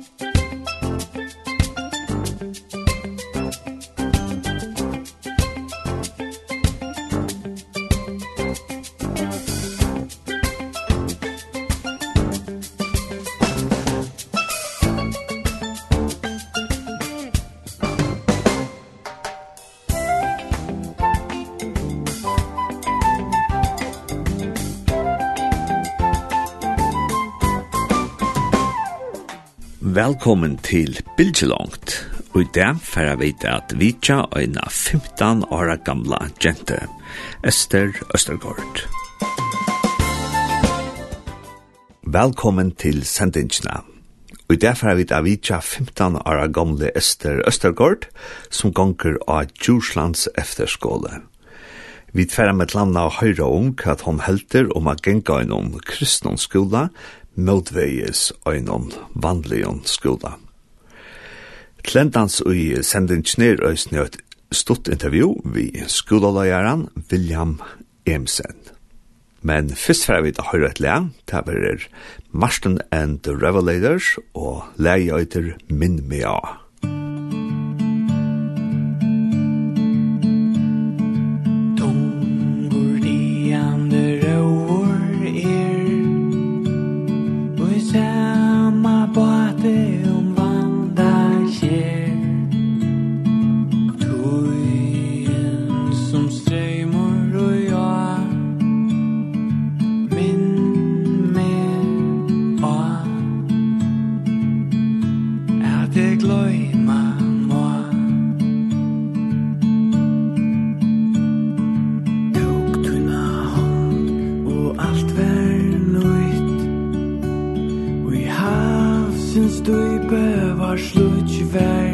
Musik velkommen til Bildjelongt. Og i dag får jeg vite at vi tja en 15 år gamla jente, Esther Østergaard. Velkommen til sendingsna. Og i dag får jeg vite at Vitja 15 år gamle Esther Østergaard, som gonger av Djurslands efterskåle. Vi tverra med landa og høyra om hva hon helter om a genga innom kristnonskola, motveis øynon vanligon skola. Klendans ui sendinskner øysni et stutt intervju vi skolaløyaren William Emsen. Men fyrst fyrir vi da høyre et lea, det er Marston and the Revelators og leie eiter Min Mea. var slutch vær.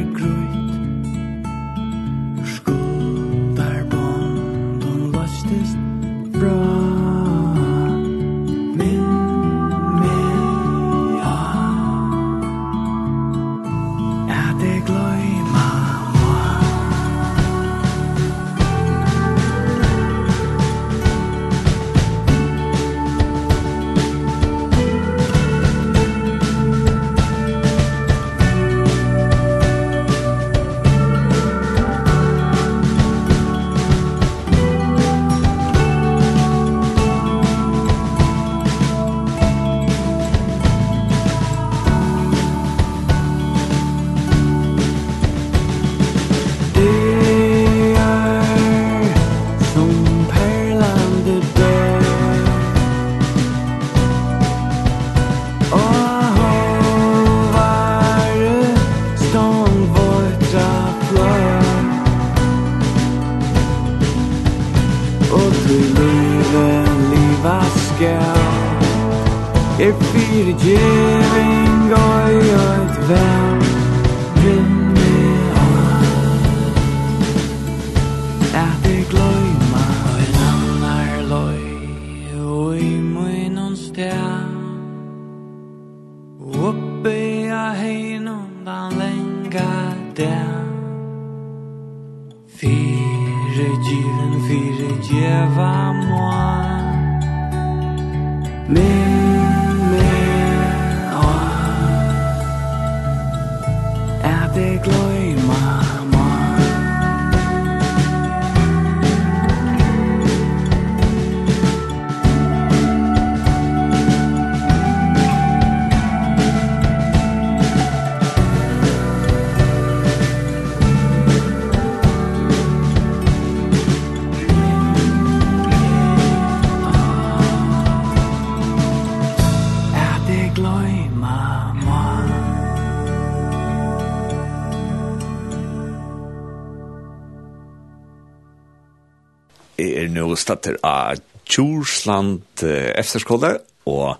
nu stater av Tjorsland efterskole, og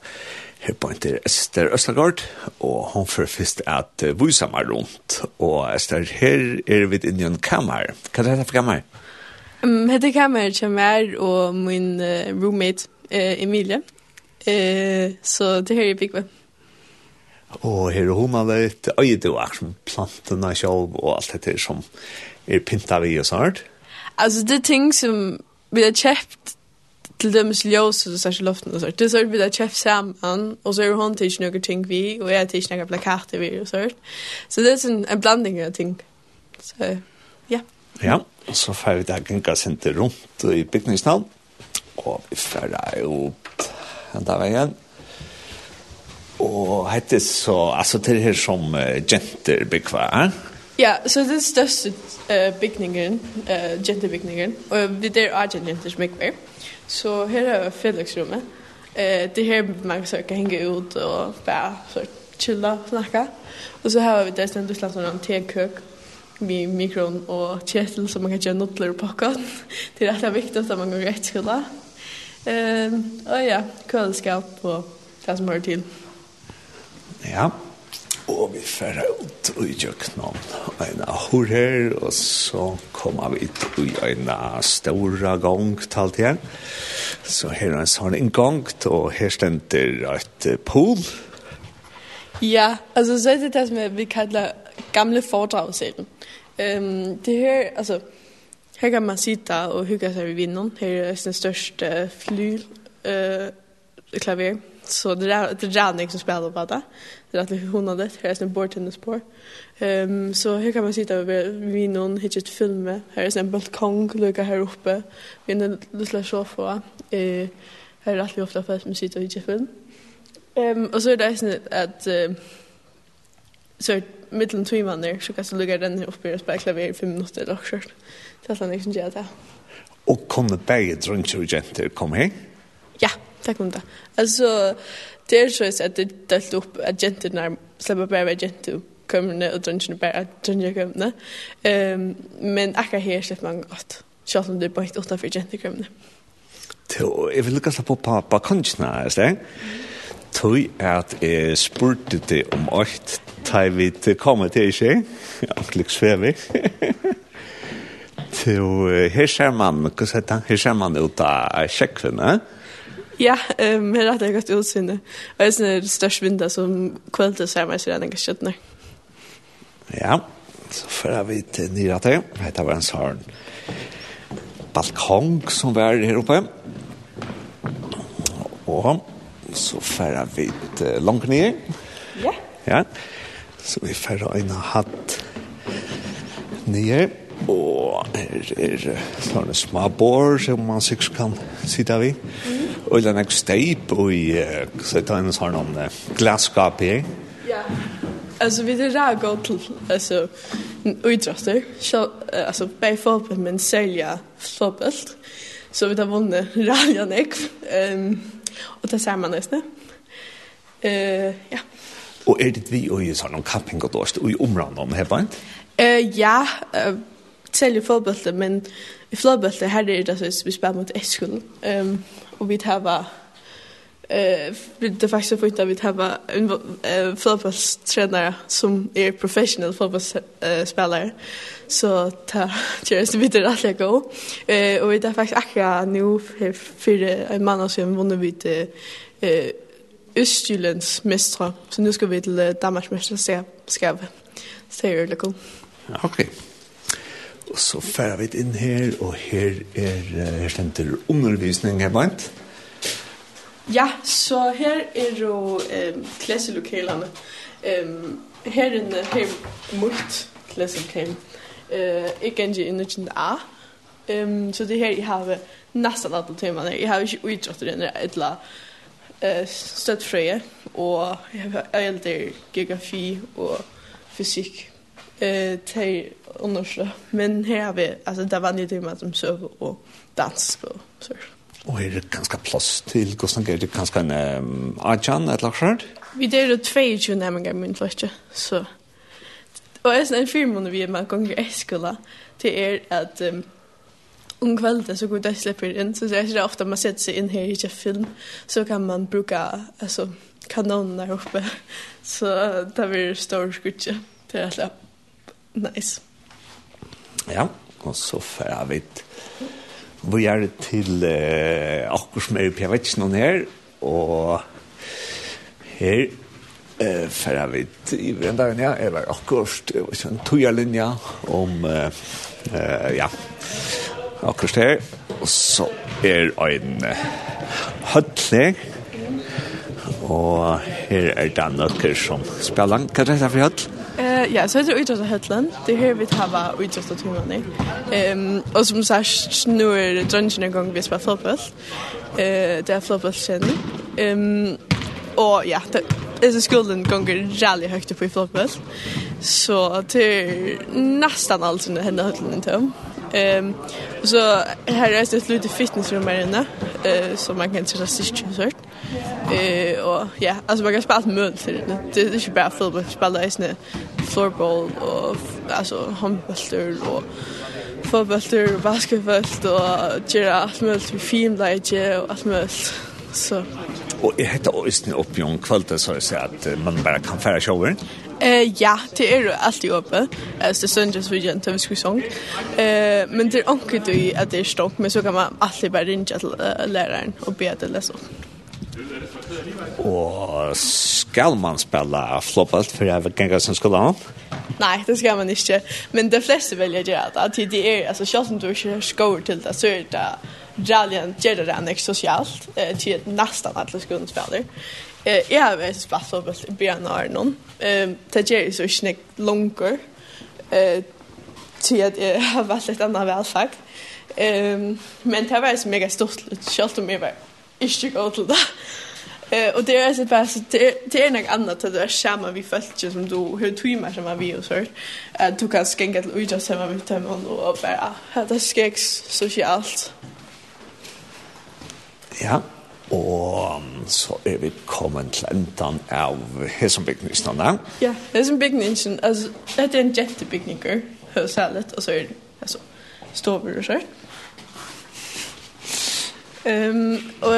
her på en Ester Østagard, og hun får først at vi meg rundt. Og Ester, her er vi inne i en kammer. Hva er det for kammer? Um, hette kammer kommer og min uh, roommate uh, Emilie. Uh, så det her er Bigve. Og her er hun litt øydevar som plantene selv og alt dette som er pyntet vi og sånt. Altså det er ting som vi har kjøpt til dømes ljøs og så luften og så. Det er sånn vi har kjøpt sammen, og så er hun til ikke noen ting vi, og jeg til ikke noen plakater vi, og sånn. Så det er sånn en blanding av ting. Så, ja. Ja, og så får vi det gjenka sinte rundt i bygningsnavn, og vi får det jo enda veien. Og hette så, altså til her som uh, jenter bygva, eh? Ja, så det er største uh, bygningen, uh, jentebygningen, og det er også jenter som ikke. Så her er fredagsrummet. Uh, det her man kan henge ut og bare så chilla og snakke. Og så har vi det stedet utlandet som en tekøk med mikron og kjetil som man kan gjøre nudler og pakket. det er alltid viktig at man går rett skole. Uh, og ja, køleskap og det som hører til. Ja, Og vi færre ut i kjøkkenen, en ahor her, og så kom vi ut i en stora gang til igjen. Så her er en sånn inngang, og her stender et pool. Ja, altså så er det det som vi kallar gamle foredragssalen. Um, det her, altså, her kan man sitta og hygge seg ved vinden. Her er den største flyl, uh, klaver. Så det är det är jag som spelar på det. Det är att hon har det här är en bordtennis på. Ehm så här kan man sitta över vi någon hitchet filme. Här är en balkong lucka här uppe. Vi har en liten soffa. Eh här är alltid ofta fast man sitter i hittar film. Ehm och så är det sånt att så mittlen två där så kan så lucka den uppe och spela klaver i 5 minuter eller så. Det är sånt liksom jag där. Och kommer bägge drunter och jenter kom hit? Ja. Yeah. Tack om det. Alltså, det är så att det delt upp att gentorna släpper bara vara gentor kommer och drönsen bara att drönja Um, men akkurat här släpper man gott. Själv om det är bara inte utanför gentor kommer. Till, jag vill lukka släppa på på bakkonserna, är det? Tui at jeg spurte det om åkt, da vi kommer til ikke, Anklik Svevik. Til her ser man, hva sier han, her ser man ut av kjekkene, eh? Ja, ehm um, rätt gott utsinne. Och det är det största vinter som kvällte så här med sig den skjutna. Ja, så för vi till nyra till. Det var en sån balkong som var här uppe. Och så för vi till långt ner. Ja. Ja. Så vi för en hatt ner og her er sånne små bor som man sikkert kan sitte vi. Mm. Og det er en steip og i så tar en sånn om glasskap her. Ja. Alltså vi det där går till alltså utröster så alltså bei fotboll men sälja fotboll. Så vi har vunnit Raljan Ek. Ehm och det ser man nästan. Eh ja. Och är det vi och ju sån camping och då i området om här va? Eh ja, säljer fotboll men i fotboll här är det så vi spelar mot Eskil. Ehm och vi har eh det faktiskt för att vi har en uh, fotbollstränare som är professional fotbollsspelare. Så ta just vi det alla gå. Eh och vi har faktiskt akkurat nu för en man som vunnit vid eh Østjyllands mestre. Så nu skal vi til Danmarks mesterskab. Så det er jo cool. Okay. Og så færer vi inn her, og her er her stender undervisning her blant. Ja, så her er jo øhm, klasselokalene. Øhm, her inne har mult klasselokalen. Øh, ikke enn i nødvendig A. Um, så det her jeg har nesten alle temaene. Jeg har ikke utrettet denne eller eh støttfrøye, og jeg har eldre geografi og fysikk eh till undersö. Men här har vi alltså där var ni tema som söv och dans på så. Och är det ganska plats till kostnader det ganska en um, agent eller så. Vi det är två ju nämligen i min så. Och är en film under vi är med gånger eskola till er att um, om kvällen så går det släpper in så det är så ofta man sätter sig in här i en film så kan man bruka alltså kanoner uppe så där blir stor skutje till att Nice. Ja, og så får jeg vidt. Vi er til eh, akkurat som er på Vetsen her, og her eh, får jeg vidt i Vrendagen, ja, er var akkurat en tøyerlinja om, eh, eh, ja, akkurat her, og så er en høttleg, og her er det noen som spiller langt, hva er det for høttleg? Eh ja, så är det utåt Hetland. Det här vi tar var utåt att himla nej. Ehm och som sagt nu är det drunchen en gång vi spelar fotboll. Eh det är fotboll sen. Ehm och ja, det är så skulden gånger rally högt upp i fotboll. Så det till nästan allt som händer Hetland inte. Ehm så här är det ett litet fitnessrum här inne eh så man kan inte så sist sort. Eh och ja, alltså man kan spela allt möjligt till det. Det är inte bara fotboll, spela i snö floorball och alltså handboll och fotboll och basketboll och göra allt möjligt med filmläge och allt möjligt. Så Och jag heter Östen Oppion kvalitet så att man bara kan färra showen. Eh ja, det är ju alltid uppe. Alltså det söndags vi gent vi skulle sång. Eh men det är onkel du att det är stock men så kan man alltid bara ringa till läraren och be att läsa upp. Og skal man spille flopalt for jeg vet ikke som skulle ha? Nei, det skal man ikke. Men de fleste velger å gjøre det. Det er, altså, selv om du ikke skår til det, så er det rallyen gjør det enn sosialt til nesten alle Eh, Jeg har vært spille flopalt i begynnelsen av noen. Ehm det är så snick longer. Eh till att jag har varit lite annan välfärd. Ehm men det var så mega stort självt om jag var inte god till det. Eh och det är så bara så det är något annat att det är samma vi följt som du hur timmar som var vi och så att du kan skänka till uja samma vi tar man och bara att det skicks socialt. Ja. Og så er vi kommet til enden av Hesenbygningsen, da? Ja, Hesenbygningsen, altså, det er en jentebygninger, særlig, og så er det, altså, stover og sånt. Um, og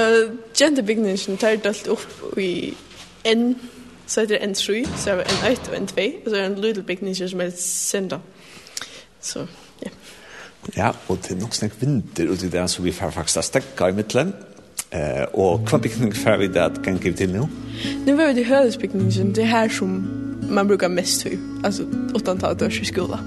jentebygningen tar dalt opp i en så heter det en 3, så er det en 8 og en 2, og så er det en little bygning som er sender. Så, ja. Ja, og det er nok snakk vinter, og det er det som vi får faktisk stekka i midtelen, Eh och kvampikning för vi det kan give till nu. Nu var det högspikning som det här som man brukar mest altså alltså åttan tal i skolan.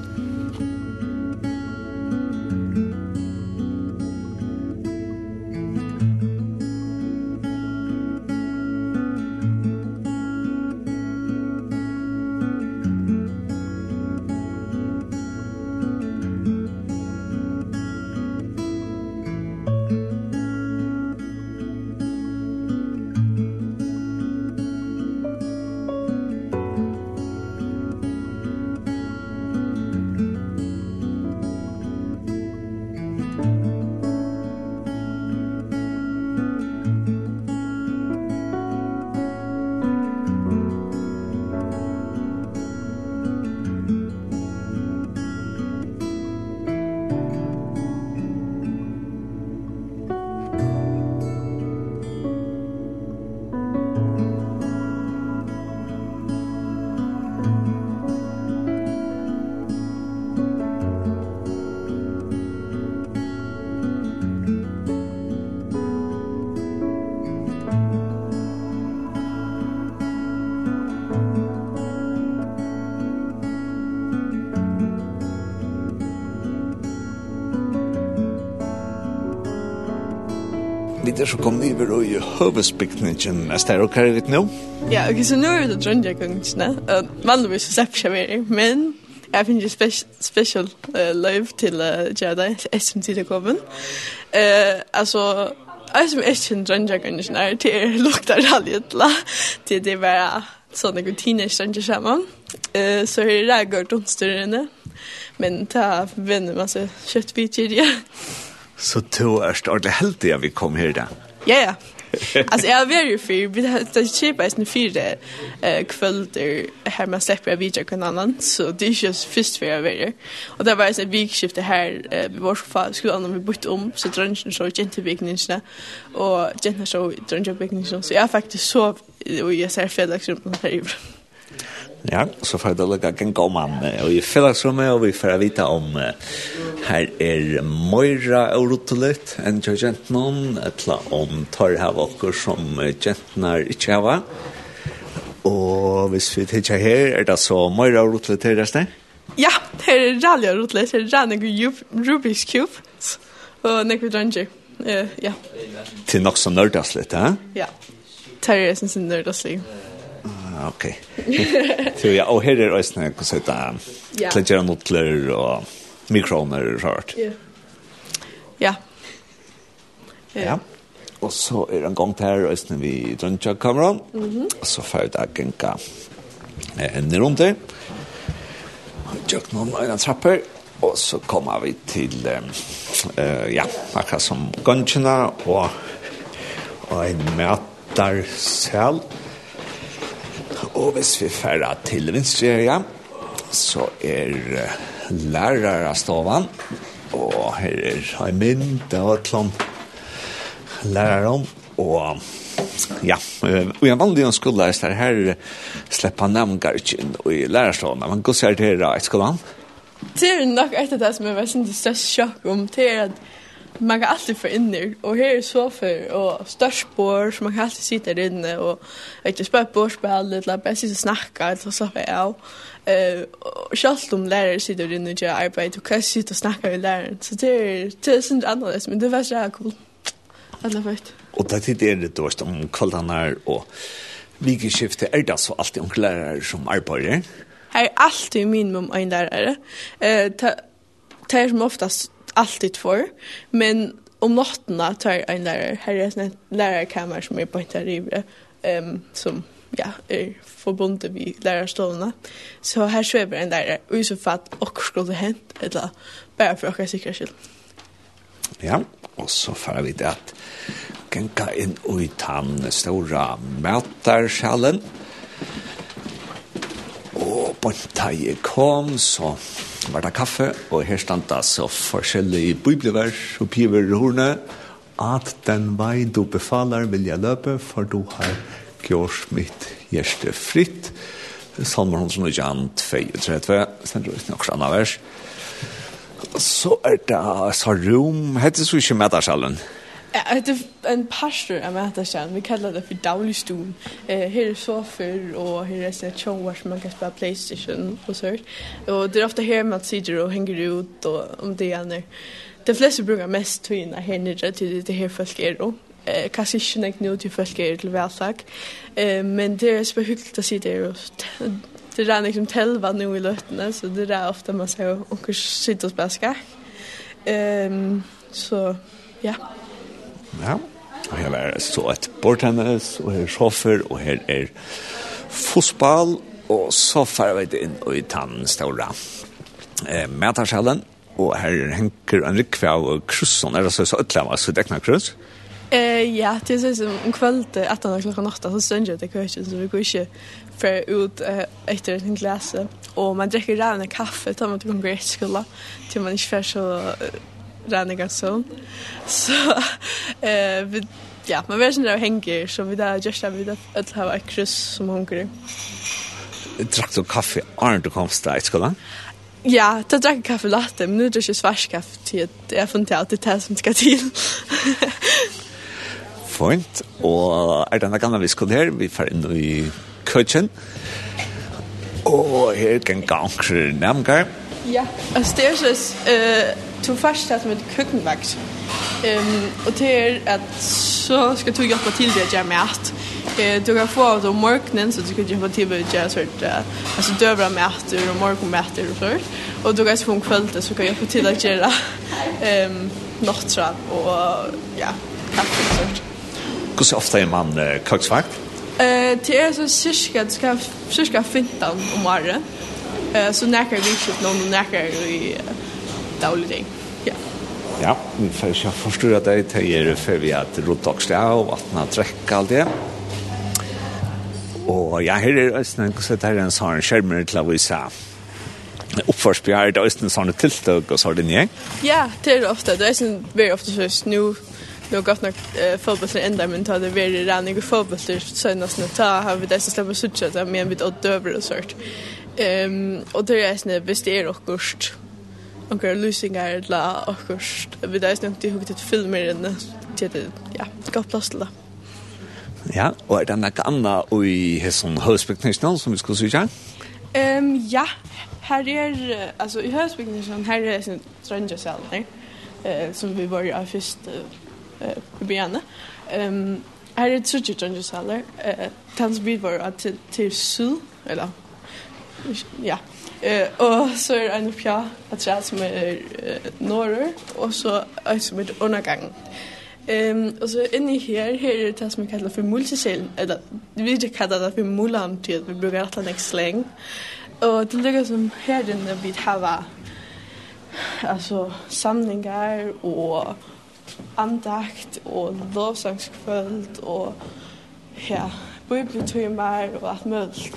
etter så kom vi over i høvesbygningen. Er det ok her nå? Ja, ok, så nå er det Drøndjakongene. Vanligvis så ser jeg mer, men jeg finner spe special uh, live til uh, Jedi, som tid er kommet. Uh, altså, jeg som er ikke en Drøndjakongene er til lukter raljetla, til det bare sånne jeg teenage stranger sammen. Uh, så er det rægård onsdørende, men ta venner masse kjøttbytjer, ja. Så du er ordentlig heldig at vi kom her da. Ja, ja. Alltså jag är ju för vi hade köpa en fyra eh kvällar här man släpper vi jag kan annan så det är ju först för jag vill. Och det var ett vikskifte här vi var så fast skulle annorlunda vi bytte om så drönchen så inte vikningarna och jenna så drönchen vikningarna så jag faktiskt så och jag ser fel liksom på perioden. Ja, så får det lukka kan komme om og i fellesrommet, og vi får vite om her er Moira og Rotolet, en jo gentnån, etla om tar her vokker som gentnar ikke hava. Og hvis vi tidsja her, er det så Moira og Rotolet her resten? Ja, her er Rally og Rotolet, her er Rally Rubik's Cube, og nekvi dranger, ja. Til nok som nördast litt, ja? Ja, det er synes sin nördast litt. Ah, okej. Så ja, og her er også det en konsert där. Klädjer notler og mikroner og sånt. Ja. Ja. Ja. Og så er det en gång där och sen vi drønner kameran. Mhm. Mm och så får jeg det gänka. Eh, rundt runt Og tjøk noen øyne trapper. Og så kommer vi til, eh ja, akkurat som gångerna og, og en mätarsal. Mm Og hvis vi færre til vinstreria, så er lærere av stavan, og her er en mynd av klomp lærere om, og ja, og jeg vanlig en skole, skolelærest her, her slipper nemgar ikke inn i lærerstavan, men hva ser dere i skolan? Det er nok et av det som jeg var sin størst sjokk om, det er at man kan alltid få in og her er är og størst störsbord så man kan alltid sitte där inne och inte spela bordspel eller bare sitte og snakke, eller så här ja. Eh selv om lärare sitter där inne og gjør arbeid, och kan sitte og snakke med læreren, så det er, det er sånn annerledes, men det var så cool. Alla fett. Och det är det då om kvällarna och vikeskiftet är det så alltid om lärare som arbetar. Här är alltid minimum en lärare. Eh det är som oftast alltid för men om natten tar en lärare här är en lärarkammare som är på inte river ehm som ja är förbundet vi lärarstolarna så här svävar en lärare och i så fall och skulle hänt eller bara för att jag säkert Ja, og så får vi det at genka inn i den store møtersjalen. Og på en jeg kom, så var det kaffe, og her stand det så forskjellige bibelvers og piver i horne, at den vei du befaler vil jeg løpe, for du har gjort mitt hjerte fritt. Salmer 122, 32, sender ut noen annen vers. Så er det så rom, heter det så ikke med deg Ja, det er en pastor av Matasjan. Vi kallar det för dagligstuen. Eh, här är soffor och här är sådana tjovar som man kan spela Playstation och så. Och det är ofta här man sitter och hänger ut och om det är när. De flesta brukar mest tvinna här nere till det här folk är då. Eh, kanske inte näkt nu till folk är till välsag. Eh, men det är så hyggligt att sitta det och det är liksom telva nu i lötterna så det är ofta man ser och sitter och spelar skak. Ehm, så ja. Yeah. Ja, og her er så et bortennis, og her er sjåfer, og her er fotball, og så far vi inn i tannen store eh, metarsjellen, og her henker en rikve av krusson, er det så øtlema, så dekna krus? Eh, ja, det er sånn om kveld etter klokka natta, så sønner jeg til køkken, så vi går ikke fer ut eh, etter en glase, og man drekker rævne kaffe, tar man til kongre skola, til man ikke fer så Rannigason. Så eh vi ja, man vet inte där hänger så vi där just där vi där att ha ett kryss som hungrig. Drack du kaffe Arne du kom i skolan. Ja, då drack jag kaffe latte, men nu dricker jag svart kaffe till att jag funderar alltid det som ska till. Fint. Og er denne gangen vi skulle her, vi får inn i køkken. Og her kan ganger nemgar. Ja, altså det er sånn, tog först att med kökenvakt. Ehm och er att så ska du hjelpe till det jag med eh du kan få av dem morgenen så du kan hjelpe till med jag sort alltså dövra med att och morgonmätter og sånt. Og du kan få en kväll så kan jag få till att göra ehm nattra och ja, kaffe och sånt. Hur så ofta är man köksvakt? Eh det är så cirka ska cirka 15 om året. Eh så näkar vi köpt någon näkar vi daglig dag. Ja. Ja, vi får ikke forstå at det är för vi att rotaxla och vattna dräcka alt det. Og ja, her er Øysten, jeg sett her en sånn skjermer til å vise oppførsbjør, det er Øysten sånne tiltøk og sånn din. Ja, det er ofte, det er Øysten veldig ofte så snu, Nu har gått nok eh, fotbollsler enda, men ta det veldig rannig og fotbollsler søgnasene, ta har vi det som slipper suttje, det er med en bit av døver og sånt. Um, og det er Øysten, hvis det er okkurst, onkel lusingar la och kost vi där snämt ihåg till filmer inne till ja gott plats till det. Ja, og er det noe annet i Hesson Høsbygningsnål som vi skal syke? Um, ja, her er, altså i Høsbygningsnål, her er sånn strangesalene, eh, som vi var av først eh, på begynne. Um, her er trutje strangesaler, eh, tans vi var til, til syd, eller, ja, Eh och så är en fjär att jag som är norr och så är som ett undergång. Ehm och så inne här här är det som kallas för multicell eller vi det kallar det för mulan till vi brukar att lägga släng. Och det ligger som här inne vi hava alltså samlingar och andakt och lovsångskvöld och ja, bibeltimmar och allt möjligt.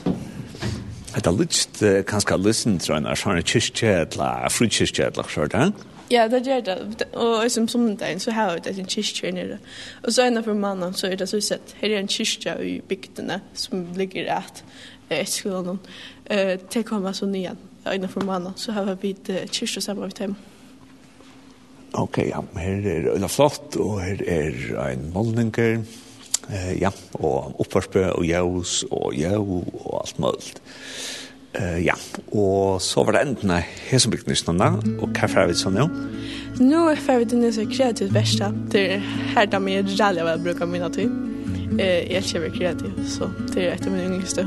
Hetta lutst kanska listen til ein arsana kyrkje etla, frukyrkje etla, skjort, ha? Ja, det gjør det. Og som sommerdagen så har det en kyrkje nere. Og så en av mannen så er det så sett, her er en kyrkje i bygdene som ligger rett etter skolen. Uh, til kommer så nyan, en av mannen, så har vi kyrkje sammen med dem. Ok, ja, her er det flott, og her er en målninger, Eh, ja, og oppvarpe og jaus og jæv og alt mulig. Eh, ja, og så var det enden av Hesebygdnysnene, og hva er vi sånn jo? Nå er ferdig til nødvendig kreativt verste, det er her da jeg rally av å bruke mine tid. Eh, jeg er ikke kreativ, så det er etter min yngligste.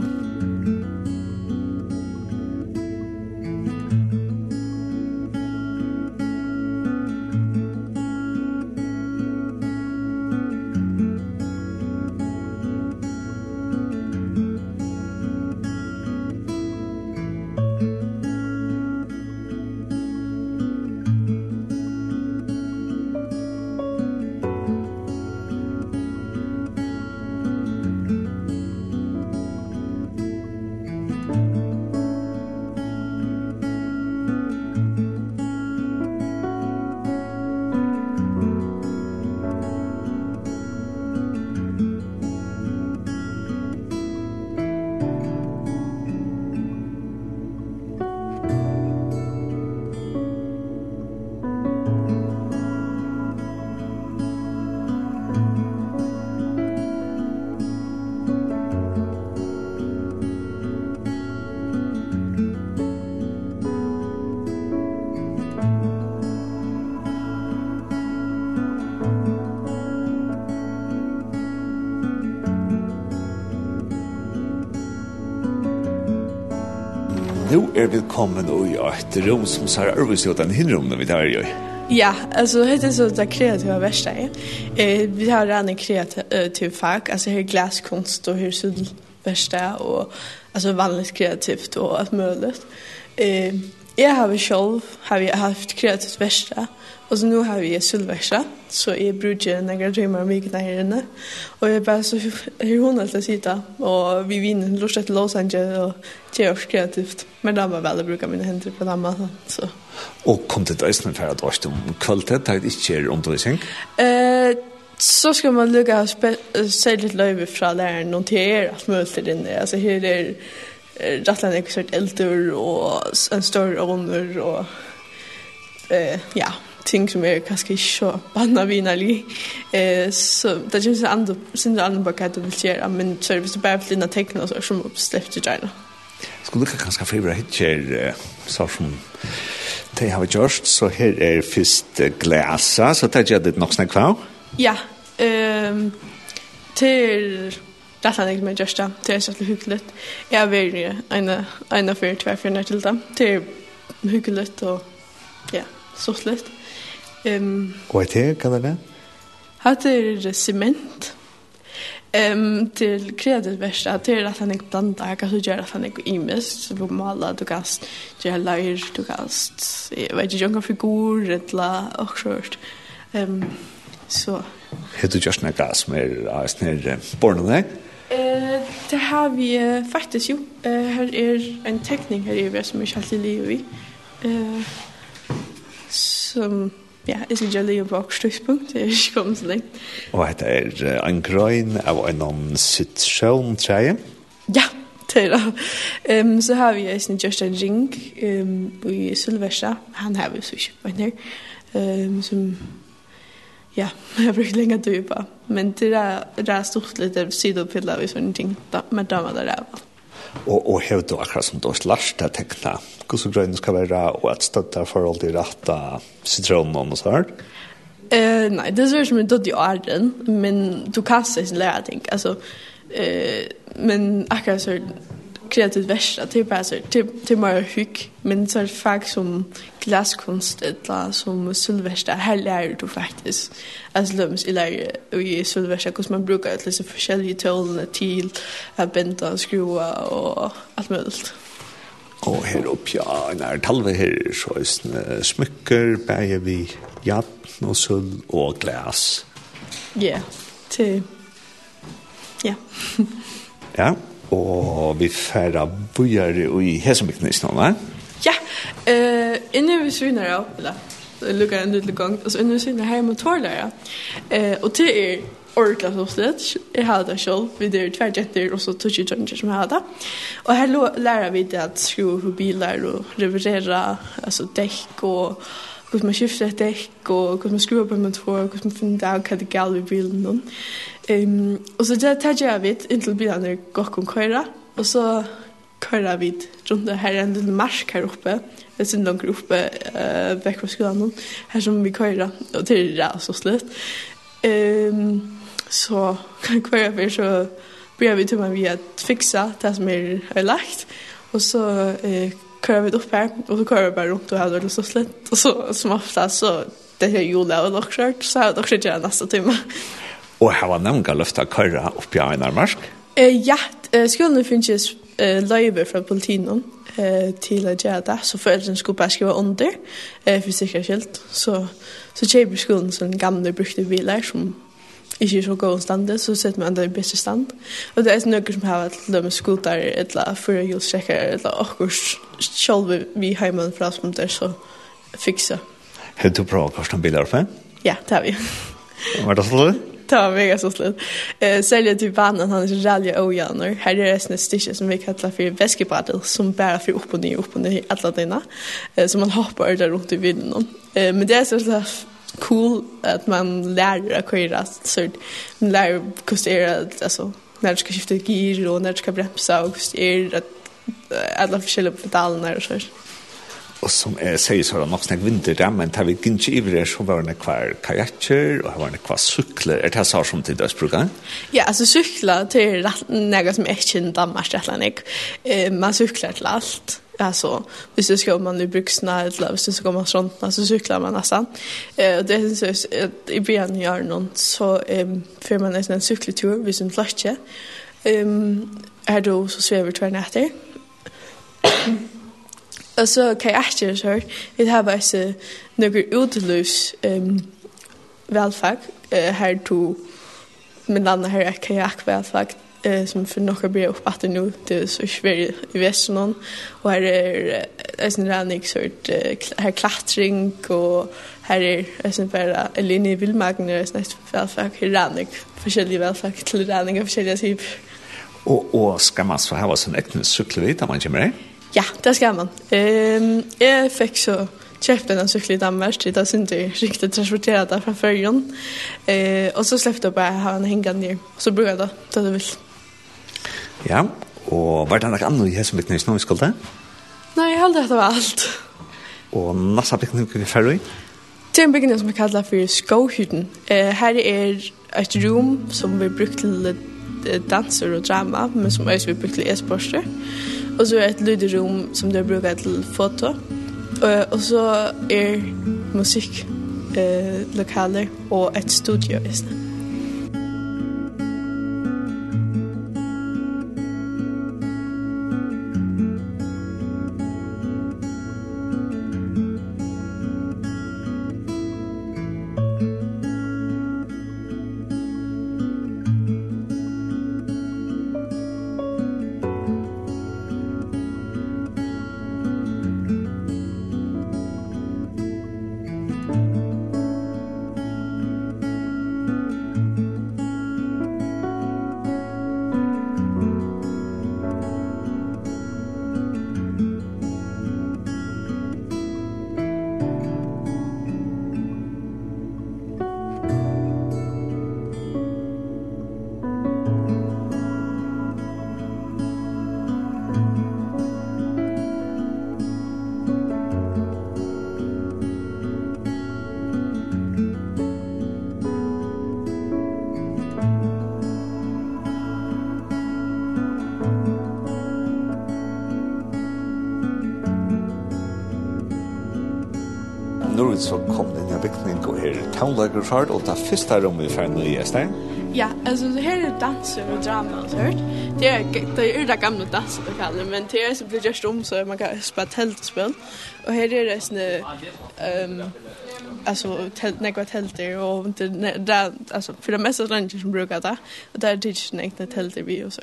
velkommen i et rom som ser øvelse ut enn hinromene vi tar i. Ja, alltså det är så det kreativa värsta är. Eh vi har en kreativ fag, alltså hur glaskonst och hur så värsta och alltså vanligt kreativt och allt möjligt. Eh Jag har själv har jag haft kreativt värsta och så nu har vi sylvärsta så jag brukar några drömmar om vilket här inne. Och jag bara så hur hon alltid sitta och vi vinner lust till Los Angeles och det är kreativt. Men där var väl brukar mina händer på damma så. Och kom det ösnen för att om kvalitet har inte ikke undervisning? Eh så ska man lukka se litt løyve från læreren, och til er alt mulig til inne. Alltså hur er rattlan är sort eldur och en stor ånder och eh ja ting som är kanske så banna vinali eh så det känns en andra sin andra bakat vill göra men så service det bara flina teckna så som uppsläppt i China skulle du kanske fibra hitcher så som de har gjort så här är först glasa. Så det gör det nog snägt kvar ja ehm till Det er ikke med Gjørsta, det er sånn hyggelig. Jeg er veldig ene for tverrfjerne til dem. Det er hyggelig og ja, sånn litt. Um, og er det, hva er det? Hatt er sement. Ehm til kreativt det beste at han ikke blanda jeg kan så gjøre at han inte imis så mala du kan gjøre leir, du kan jeg vet ikke, jag figur eller akkurat. sånt ehm så heter just när gas mer er, snär borna där Eh, det har vi eh, faktisk jo. Eh, her er en tekning her i som jeg ikke lever i. Eh, som, ja, jeg skal gjøre livet på akkurat det er ikke kommet så lenge. Og dette er en grøn av en annen sitrøn, tror jeg? Ja, det er det. Um, så har vi en just en ring um, i Sylvester. Han har vi så ikke på en her. Um, som ja, jeg har brukt länge tid på. Men det er, det er stort litt sidopilla vi sånne ting da, med damer där där. Og, og hev du akkurat som då slasht att teckna. Hur så grön ska vara och att stötta för allt det rätta citronen och så här. Eh nej, det är som en inte i är men du kan se sin lära ting, Alltså eh men akkurat så kreativt värsta typ alltså det typ mer hyck men så är det faktiskt som glaskunst eller som sylvesta här lär du faktiskt alltså löms i lär och i sylvesta kus man brukar ett lite förskälliga tålen till att bända och skruva och allt möjligt Og her oppe, ja, nær talve her, så er det smykker, bæger vi jatten og sølv og glas. Ja, til... Ja. ja, og vi færa bujare i hesemiknisnåne. Ja. Ja, eh inne vi synar då. eller lukka en liten gång. og så inne vi synar her motorlära. Eh, och det är orkla så slett, Jag har det själv vid det två jetter, och så tog jeg som jag jeg hadde. Og her lærer vi det att skruva på bilar och reparera, alltså däck och hur man skiftar ett däck och hur man skruvar på en motor, och hur man finner av vad det gal i bilen. Um, och så det tar jeg vidt inntil bilene går köra och så köra vid runt det här en liten marsk här uppe. Det synd långt uppe uh, väck från skolan här som vi köra och till det där så slut. Um, så kan köra för så börjar vi till man vi att fixa det som är lagt och så eh köra vi upp här och så köra vi bara runt och hade det så slut och så som ofta så det är ju lätt och skört så har också gjort nästa timme. Og her var nemlig lyfta köra upp i en marsk. Eh ja, skolan skolen finnes eh løyve fra politien eh til at gjøre det, så foreldrene skulle bare skrive under eh for sikkerhet skilt. Så, så kjøper skolen sånn gamle brukte biler som ikke er så god stand, så setter man enda i bedre stand. Og det er noen som har til dem skoter, eller fyrre hjulstrekker, eller akkurat selv vi hjemme fra som der så fiksa. Hva du du bra, Karsten Bilarfe? Ja, det har vi. Var det sånn? ta mega så slut. Eh sälja typ vatten han är så jävla ojanor. Här är det av stichen som vi kallar för väskepaddel som bara för upp och ner upp och ner alla dina. Eh så man hoppar där runt i vinden. Eh men det är så så cool att man lär att köra så man lär kustera alltså när du ska skifta gir och när du ska bremsa och det är att alla forskjelliga pedalerna och så. Og som jeg sier så var det nok snakk vinter men tar vi ikke i det, så var det kvar kajakker, og var det kvar sykler. Er det så som til dødsbruket? Ja, altså sykler til noe som er ikke i Danmark, rett og slett. Man sykler til alt. Alltså, hvis du ska man i byxorna eller hvis du ska man sånt så cyklar man nästan. Eh och det syns att i början gör någon så ehm för man nästan en cykeltur vid sin platsch. Um, är då så svävar tvärnätter. Og så kan jeg ikke så hørt, vi har bare noen uteløs um, velfag, uh, her to, min landa her er kajak velfag, eh, som for noen blir oppe at det nå, det er så svært i Vestenon, og her er en sånn rannig sort, her klatring, og her er en sånn bare, en linje i vildmagen er en sånn velfag, her rannig, forskjellige velfag til rannig av forskjellige typer. Og, og skal man så ha en egen da man kommer inn? Ja, det skal man. Ehm jag fick så köpte en sykkel i Danmark, det där synte riktigt transporterat där från färjan. Eh och så släppte jag bara ha en hängande ner. Så bruker jeg då, det du vill. Ja, och vart noe annet i hälsovittnes när vi skulle? Nej, jag at det var allt. Och nästa bygning vi färdig. Det er en bygning som vi kallar för Skåhytten. Eh, här er ett rom som vi brukt till danser och drama, men som også vi brukt till e-sporter. Og så er et lyderom som de bruker til foto. Og, og så er musikk, uh, lokaler og et studio i stedet. Har du hørt om det første rommet vi fann i Estein? Ja, altså det her er danser og drama og hørt. Det er det er det gamle danser det kaller, men det er så blir just om så man kan spela teltspel. Og her er det sånne ehm um, alltså tält några tält og det där alltså för det mesta stranger som brukar det och där tycker jag inte tält vi och så.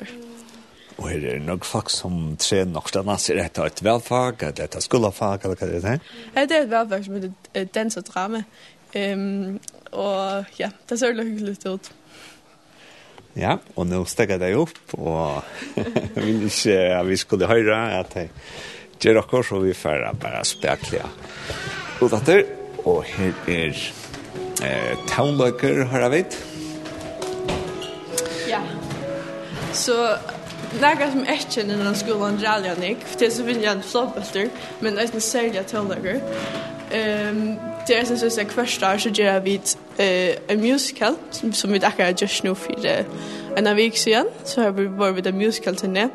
Og her er nok folk som tre nok stedet sig rätt ett välfag, att et skulle fag eller er det Ja, Det er et velfag som heter dans og drama. Ehm og ja, det ser lyckligt ut. Ja, och nu stegar det jeg och ikke at vi skulle høre at jeg gjør dere, så vi får bare spekle. Och där og her er eh townløker, har jeg vet. Ja. Så lagar som ikke i denne skolen drar jeg ikke, for det er så vil jeg en flåbølter, men det er ikke særlig at Ehm... Um, Det er sånn at hvert år så gjør vi en musical som vi akkurat gjør nå for en av vik siden, så har vi vært med en musical til det.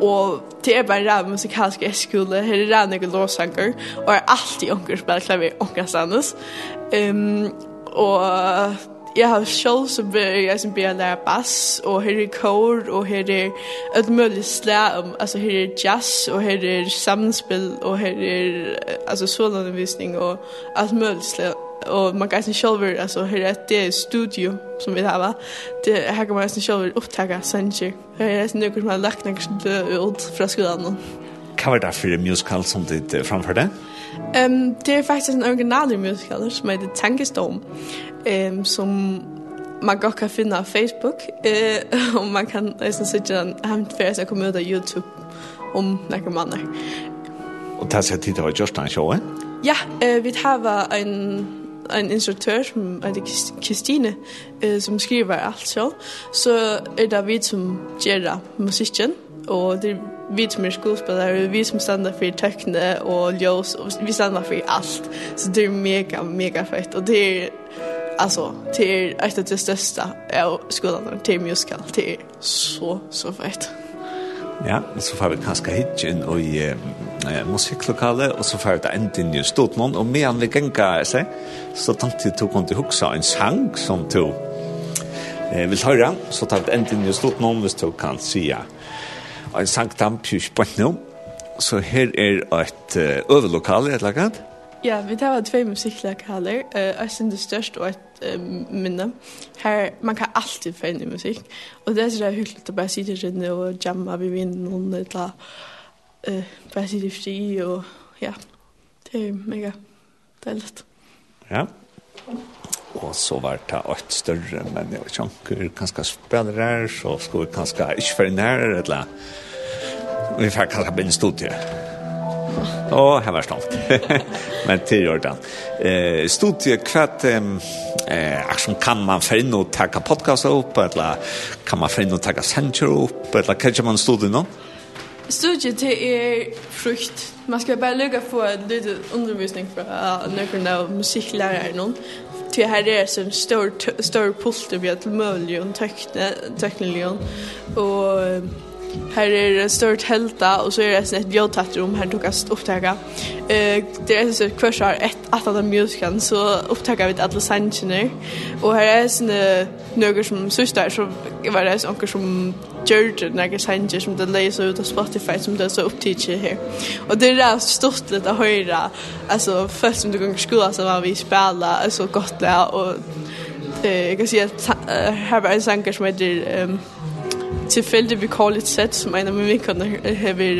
Og det er bare rævn musikalsk skole, her er rævn ikke låsanger, og er alltid unger spiller klaver unger sannes. Um, og jeg har selv som jeg som blir lærer bass, og her er kor, og her er et mulig slag om, altså her er jazz, og her er samspil, og her er altså solundervisning, og alt mulig slag. Og man kan ikke selv, altså her er det studio som vi har, det her kan man ikke selv opptakke sanger. Her er det noe som har lagt noe som død ut fra skolen. Hva var det for musical som du framførte? Ja. Um, det er faktisk en original musical, som heter Tankestorm, um, som man godt kan finde på Facebook, uh, og man kan næsten sætte den ham færdig, så komme ud af YouTube om nogle måneder. Og der skal tid til at en show, eh? Ja, uh, vi har en en instruktør som heter Kristine eh, som skriver alt så så er det vi som gjør musikken og det er vi som er skuespillere, vi som stender for tøkne og ljøs, og vi stender for alt. Så det er mega, mega fett, og det er alltså till ett av det största av skulle till musical till så så fett. Ja, så får vi kanskje hit inn i eh, musikklokalet, og så får vi det endt inn i Stotmån, og medan vi genga seg, så tenkte jeg tog hun til huksa en sang som tog eh, vil høre, så tar vi endt inn i Stotmån, hvis du kan ja en sanktampjus på nå. Så her er et øvelokale, et lagat. Ja, vi tar två musiklokaler, eh och sen det största och ett minne. Här man kan alltid få in musik. Och det är så där hyggligt att bara sitta inne och jamma vid vinden eller ta eh bara sitta i fri och ja. Det är mega deiligt. Ja og så var det ett større, men jeg vet ikke, kanskje spiller her, så skulle vi kanskje ikke være nære, eller vi får kanskje begynne studiet. Åh, til. Var stolt. men til Jordan. Eh, stod til kvart, eh, som kan man finne og ta podcast opp, eller kan man finne og ta sender opp, eller kanskje man stod nå? noen? Studiet til er frukt. Man skal bare lukke på en liten undervisning fra noen av musikklæreren till här är så en stor stor pulter vi har till möjligen teckne teckneligen och Her er stort helta, og så er det et bjødtatt rom her du kan opptaka. Eh, det er et kvørs har et at av musikken, så opptaka vi alle sangene. Og her er sånne nøkker som søster, så var det noen som gjør det noen sanger som det leiser ut av Spotify som det er så opptidkje her. Og det er stort litt å høre, altså først som du kan skola så var vi spela, så godt det, og eh, jeg kan si at her var en sanger som heter... Um, tilfeldig vi kallar ett sæt, som en av mine kunder har vi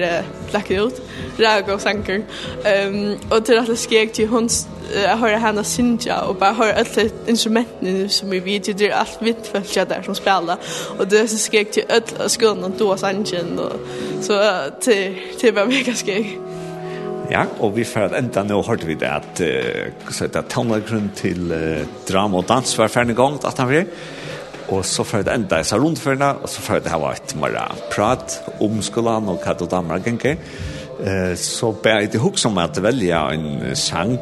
lagt ut, Ræk og sanker. Um, og det er alt skægt til hun at høre henne synja, og bare høre alle instrumentene som vi vet, det er alt vidt følger der som spiller. Og det er så skrek til alle skolen, og du og sangen, og så til, til bare mega skægt. Ja, og vi får enda nå hørte vi det at uh, tannleggrunn til uh, drama og dans var ferdig gang, at han vil. Og så får det enda seg rundførende, og så får det ha vært bare prat om skolen og hva det damer ganger. Eh, så ber jeg til hukse om at velge en sang.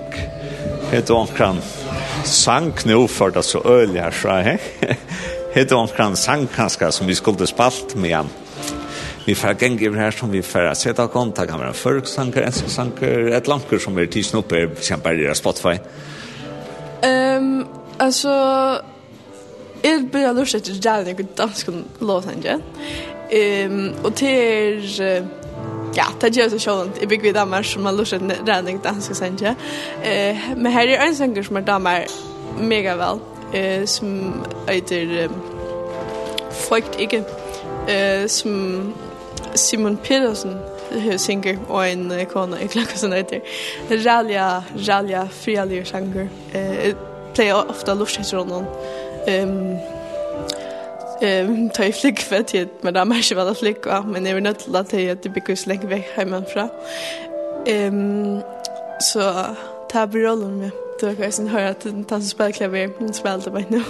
Hette omkran sang nå for det så øl her fra her. Hette omkran sang kanskje som vi skulle spalt med han. Vi får gang over her som vi får sette av kont, det kan være førksanker, ensksanker, et lanker som er kjemper i Spotify. Um, altså, Jeg börjar lusta etter jævlig noen dansk låsanger. Um, og til er... Ja, det gjør seg sjålent. Jeg bygger i damer som har lusta etter jævlig dansk sanger. Uh, men her er en sanger som er damer mega vel. Uh, som heter... Um, Frygt ikke. Uh, som Simon Pedersen singer och en uh, kona i klakken heter. Ralja, Ralja, Frialir sanger. Uh, jeg pleier ofte lusta etter honom. Ehm Ehm ta i flick för att jag men där märker väl att flicka men det är nog till att jag typ kus länge väg hemifrån. Ehm så ta brollen med. Du kan kanske höra att den tar spel klavier men spelar det nu.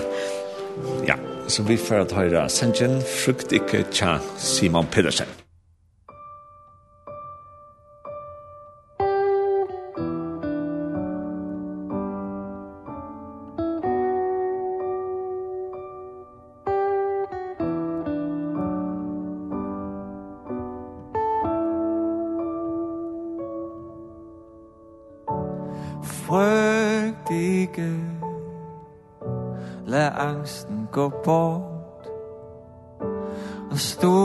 Ja, så vi får att höra Sanjen frukt ikke tja Simon Pedersen. angsten gå bort. Og stå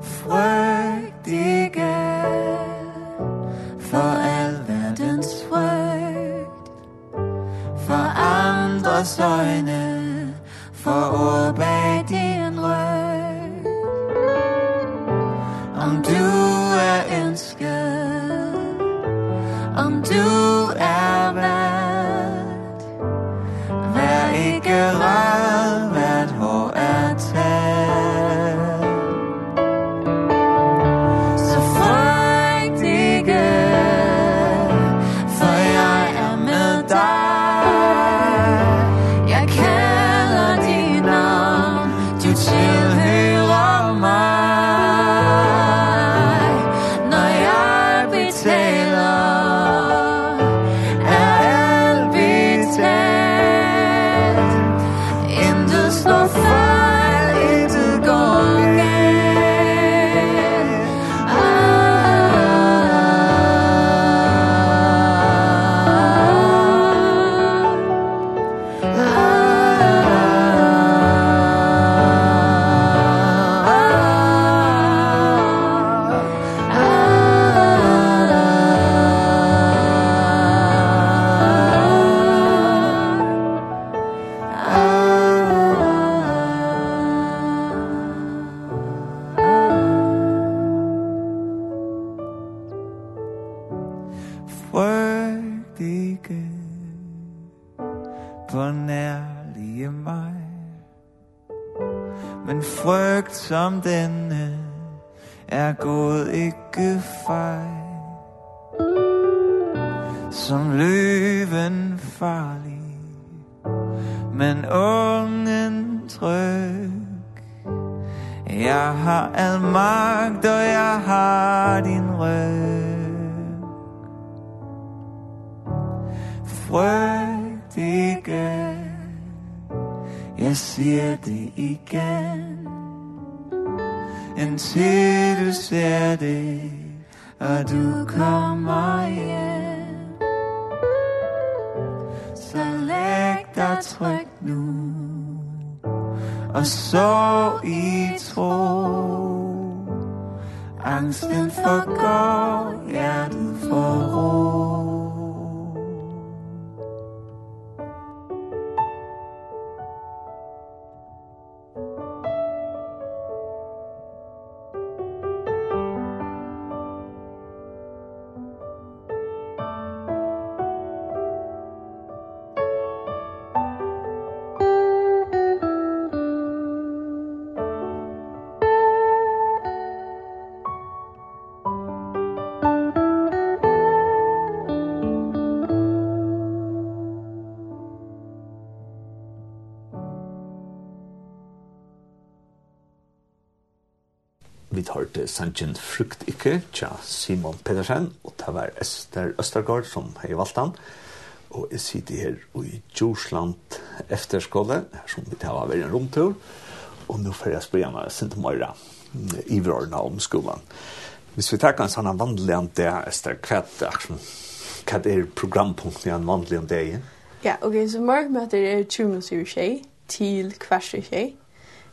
frei Vesten forgår hjertet får ro vid hørte Sanchen Frukt ikke, tja Simon Pedersen, og det var Esther Østergaard som har valgt han. Og jeg sitter her i Djursland efterskole, her som vi tar av en romtur, og nå får jeg spørre meg sin Møyra i vrårene om skolen. Hvis vi tar en sånn vanlig an det, Esther, hva er, er programpunkten i en vanlig an det igjen? Ja, ok, så morgenmøter er 20 minutter til kvart til tjej.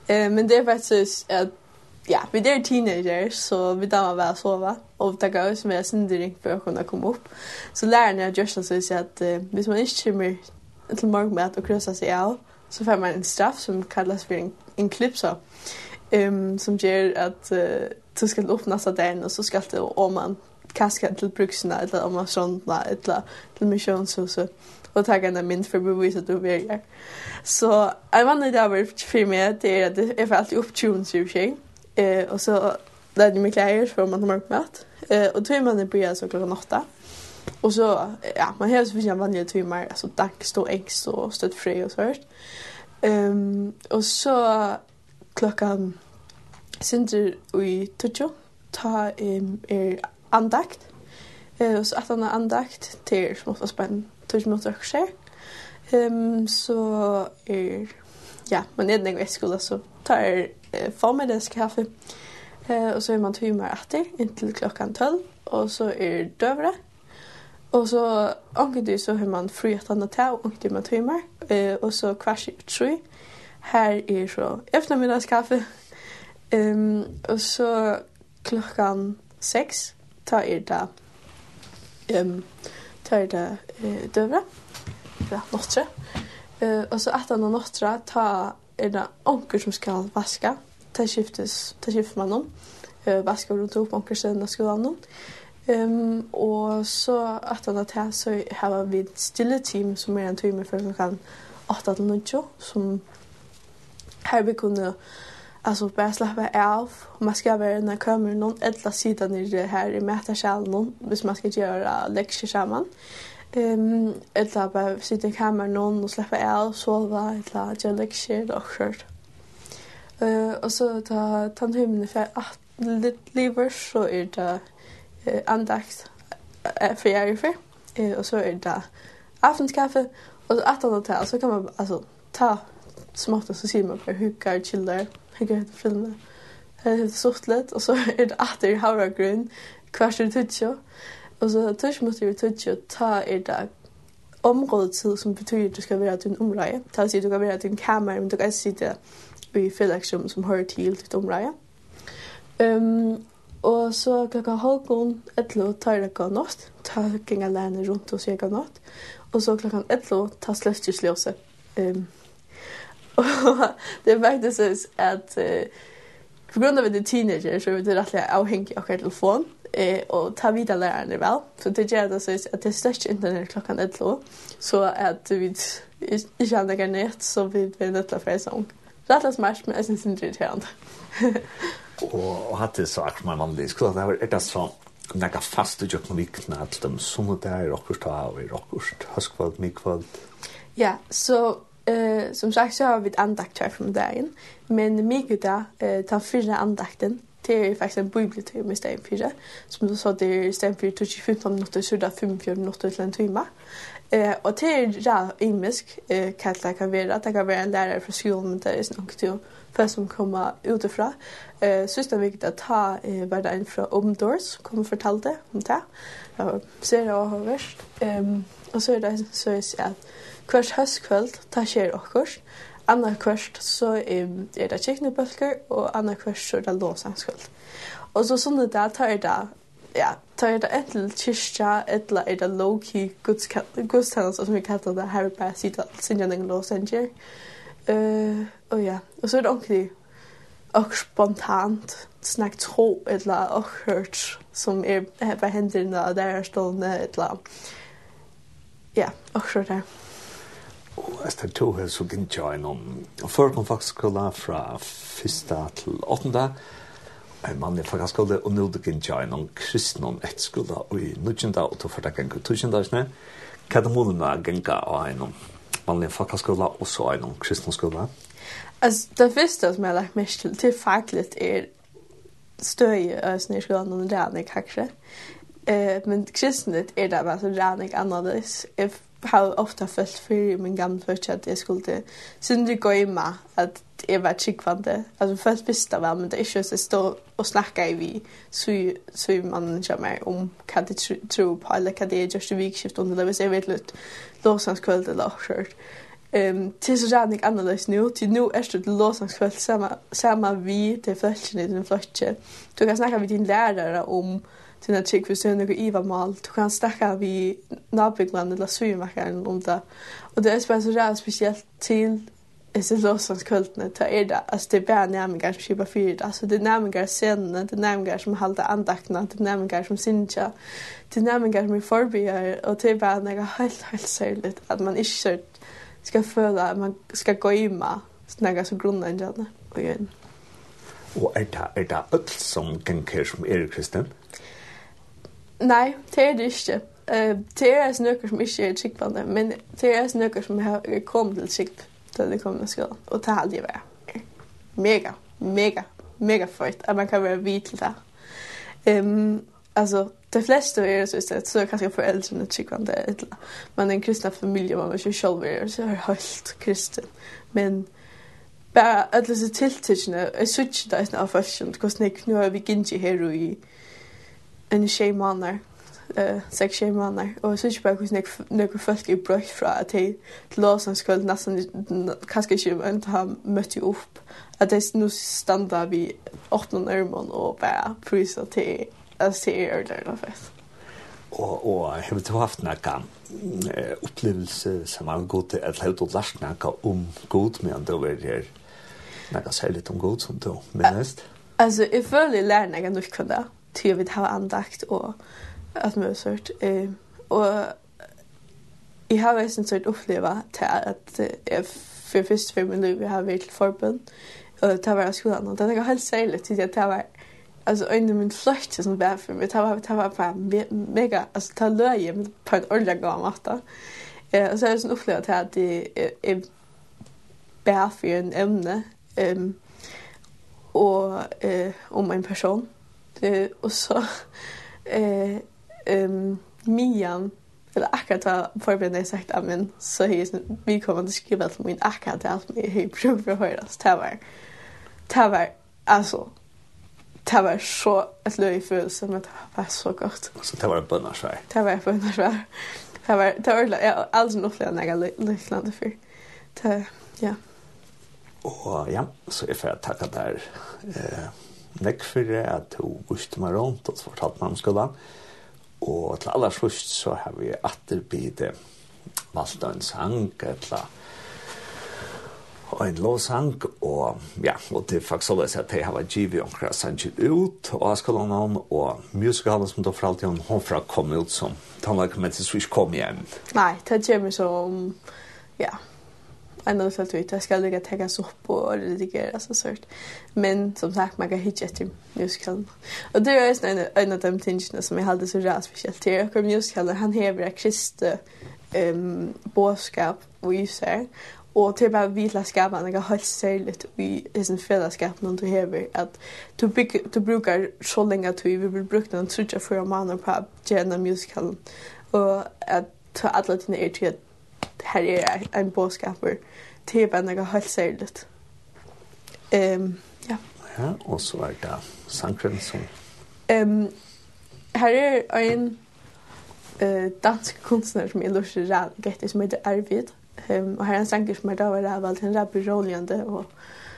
Eh, men det er faktisk at ja, vi er teenager, så vi dammar väl sova Og det går som är syndering for å kunne komme opp. Så läraren jag Justin så säger att eh, hvis man ikke kommer till morgonmat och krossar seg av så får man en straff som kallas for en, en klipsa um, som gjør at uh, du skal åpne seg der, og så skal du om man kaska til bruksene, eller om man sådana eller til missionshuset og tagga en mynd för bevis at du väger. Så en vanlig dag var for meg, det er at jeg får alltid opp tunes i och Eh, och så lärde mig kläder för man har mörkt mat. Eh, och timmarna började så klockan 8. Och så, ja, man har så vissa vanliga timmar. Alltså dags och äggs och stött fri och så här. Ehm och så klockan sinter i Tucho. Ta um, er andakt. Eh, och så att han andakt till smått och spänn. Tucho mot och skär. Ehm så är, ja, man är den en skola så tar formiddagskaffe. Eh, og så er man timer etter, inntil klokken 12, og så er døvere. Og så anker så har man fri et annet til, og anker man timer. Eh, og så kvart i tre, her er så eftermiddagskaffe. Um, og så klokken 6, ta er det um, ta er det eh, døvere, Ja, nåttre. Eh, og så etter noen nåttre, ta er det onker som skal vaska. Det skiftes, det skifter man om. Eh, vaska rundt opp onker siden av skolan. Um, og så at han at så har vi et stille team som er en time før klokkan 8 til 9 som her vi kunne alltså bara släppa av och man ska vara när kommer någon eller sida ner här i mätarsalen hvis man ska göra läxor samman. Ehm eller bara sitta i kameran någon och släppa el, sova eller göra lektier och kört. Eh och så ta ta tandhymen för att lever så är det eh, andakt för jag är för. Eh och så är det aftonskaffe och så att annat så kan man alltså ta smått och så ser man på hukar chillar. Jag går till filmen. Det är så lätt och så är det att det har grön kvarts tutsch. Og så tørs måtte vi tøtje og ta er det områdetid som betyr at du skal være til en område. Ta si du kan være til en kammer, men du kan sitte i fællesrum som hører til ditt område. Um, og så klokka halvgån, etlo, tar det gav nått. Ta gjenga lærne rundt og sier gav nått. Og så klokka etlo, ta sløstjusløse. Um, og det er faktisk at uh, på grunn av at det er teenager, så er det rettelig avhengig av hver telefon eh och ta vidare läraren väl så det gör det så att det störs inte när klockan är två så att vi i känner kan net så vi vill detta för sång rätt smash men jag syns inte det här och hade sagt man man det skulle det var ett så några fast jag kan vikna att dem som det är och förstå och i rockost höskvalt mikvalt ja så eh som sagt så har vi ett andakt här från dagen men mig då eh ta fyra andakten det är faktiskt en bibeltur med sten fyra Som du sa, det är sten fyra till 15 minuter, så där 45 minuter till en timme. Eh, och det är ja, imisk eh, kalla kan vara. Det kan vara en lärare från skolan, men det är snart till för som kommer utifrån. Eh, så det viktigt att ta eh, värda en från Omdors Doors kommer fortalte om det. Jag ser det och har värst. Ehm och så är det så är det att kvart höstkvöld, det sker också. Anna kvørst så um, er det kjekkenebølger, og anna kvørst så er det låsangskvöld. Og så sånn det tar er det, ja, tar er det etter kyrkja, etter er det low-key gudstjenester, som vi kallar det her, bare sitter alt sin gjennom låsanger. Uh, og ja, og så er det ordentlig, og spontant snakk tro eller og hørt som er bare hendene og der er stående eller ja, og så der. Og etter to her så gikk jeg innom. Og før kom faktisk skola fra fyrsta til åttenda. En mann i fagskola, og nå gikk jeg innom kristne etterskola og i nødgjenda, og to fyrta gikk jeg tøkjenda, ikke? Kademonene gikk jeg innom vanlig fagskola og så innom kristne skola. Altså, det første som jeg har lagt mest til, till faktiskt är stöj ösn i skolan och det kanske. Eh men kristnet er det bare så där annerledes. Jeg har ofta følt fyrir i min gamle fyrst at jeg skulle synde gå i meg at jeg var tryggvande. Altså først visste jeg men det er ikke så stå og snakke i vi så mannen kommer om hva de tror på eller hva de er just i vikskift under det hvis jeg vet litt låsanskvöld eller okkjørt. Um, til så rann jeg annerledes nu til nu er det låtsas samma samma vi til fläschen i din fläschen. Du kan snakke med din lærere om til at tjekk du har noe iva mal, du kan snakke vi nabbyggland eller svimakkeren om det. Og det er bare så rævlig spesielt til disse låsanskvøldene, ta er det, altså det er bare nærmengar som kjipa fyrir, altså det er nærmengar scenene, det er nærmengar som halda andakna, det er nærmengar som sinja, det er nærmengar som er forbyar, og det er bare nega helt, helt særligt, at man ikke sør skal føle at man skal gå ima, nega som grunna enn og gjerne. Og er det, er det alt som genker som er kristen? Ja. Nei, det er det ikke. Uh, det er altså noe som ikke er skikkvande, men det er altså noe som har kommet til skikk til det kommende skolen, og det har aldri vært. Mega, mega, mega fort at man kan være vid til det. Um, altså, de fleste av er så istället, så er kanskje foreldrene skikkvande et eller annet. Men en kristna familie, man er ikke selv er, så er helt kristen. Men bare alle disse tiltakene, jeg synes ikke det er sånn av fashion, hvordan jeg knur vi gynner her og i en tjej månader. eh sex tjej månader. och så typ hur snäck några folk i bröst från att till låsen skulle nästan kanske inte inte ha mött upp att det nu standa vi åttan örmon och bara prisa till att se er där då fest Og, og har du haft noen några opplevelse som har gått at du har lært några om god med ändå över här några särskilt om god som då minst Alltså, jag jeg lærer ganska nok for det til jeg vil ha andakt og at mulig sort. Eh, og jeg har vært en sørt oppleva til at jeg for først for min liv jeg har vært til forbund og det var av skolen og det er helt særlig til at det var Alltså en av min flöjt som var för mig. Det var det var bara mega alltså ta löje på en ordentlig gång matta. Eh och så är det sån upplevelse att det är bär för en ämne Um, och eh om en person Eh, och så eh ehm Mian eller akkurat var förberedda jag sagt amen så hej vi kommer att skriva till min akkurat allt med hej prov för höras det var det var alltså det var så ett löj födelse men det var så gott Så det var en bönnarsvär det var en bönnarsvär det var det var jag alltså nog flera några liknande för det ja. Och ja så är för att tacka där eh nekk for det, at du viste meg rundt og fortalte meg om skolen. Og til aller først så har vi atterbyde valgt en sang, etla en låsang, og ja, og det er faktisk således at jeg har vært givet omkring sangen ut, og jeg skal låne han, og musikalen som da for han, hun fra kom ut som tannlaget, men til så kom hjem. Nei, det kommer som, ja, en ändå så att jag ska lägga täckas upp och redigera så sort. Men som sagt man kan hitta ett musical. Och det är en en av de tingarna som jag hade så rätt speciellt till. Och musical han häver kristna ehm boskap och ju så Og til bare vi til å skape noe helt særlig i sin fellesskap når du hever at du, bygger, du bruker så lenge at vi vil bruke noen trutja for å manne på å gjøre musikalen. og at ta alle dine er til at det här är en bådskap för det är bara något helt särskilt. Um, ja. Ja, och så är det sankren som... Um, här är en uh, dansk konstnär som är lustig rädd som heter Arvid. Um, och här är en sankren som är rädd av allt en rädd beroligande och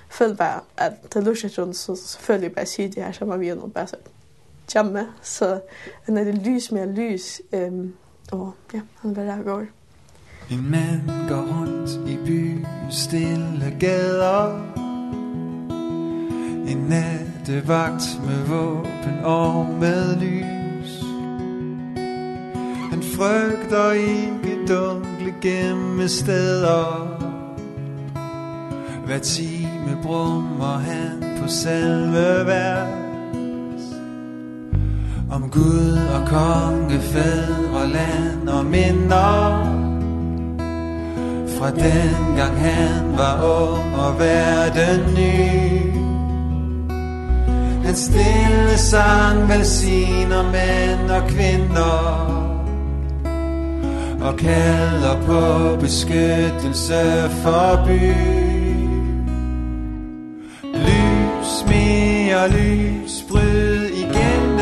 føler bare at det lusher sånn, så, så føler jeg bare sydig her sammen med noen bare så jamme, så han er det lys med lys, um, og ja, han er bare går. En mand går rundt i byens stille gader. En nattevagt med våben og med lys. Han frygter ikke dunkle gemme steder Hver time brummer han på selve vers. Om Gud og konge, fædre, land og minder fra den gang han var ung og verden ny. Hans stille sang velsigner mænd og kvinder Og kalder på beskyttelse for by. Lys, mere lys, bryd igennem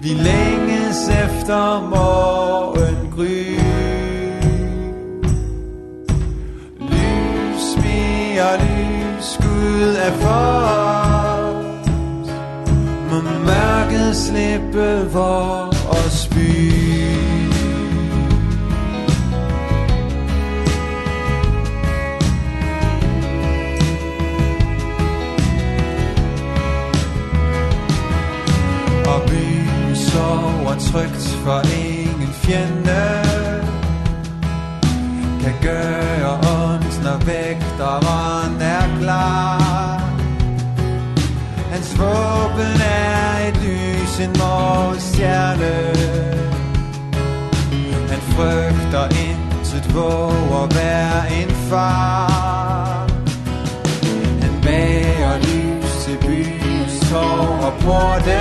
Vi længes efter morgen gry. og lys Gud er for os Må mørket slippe vor os by Og byen sover trygt for ingen fjende Kan gøre os vægteren er klar. Hans våben er et lys, en morgenstjerne Han frygter intet, våger være en far. Han bærer lys til byens tår og porte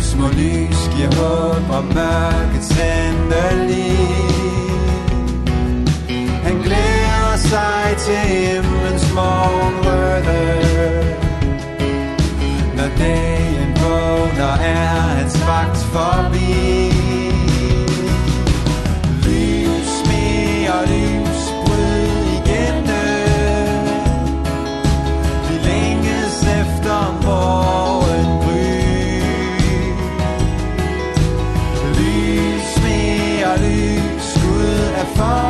Små lys giver håb og mørkets endelig tied to him and small were there Når dagen vågner er hans vagt forbi Lys med lys bryd igen Vi længes efter morgen Lys med lys Gud er for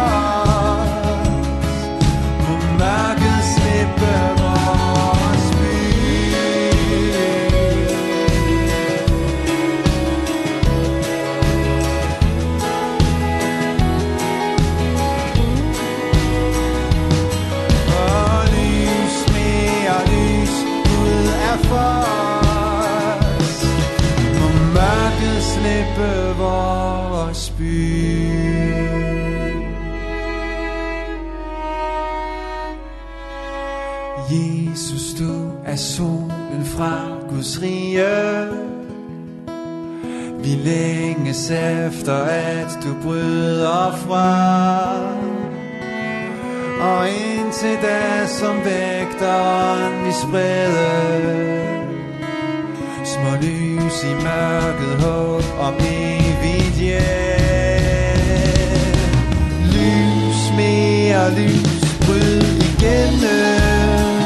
bevars by Jesus, du er solen fra Guds rige. Vi længes efter, at du bryder fra. Og indtil da som vægteren vi spreder. Får lys i mørket håb om evigt hjem Lys mere lys, bryd igennem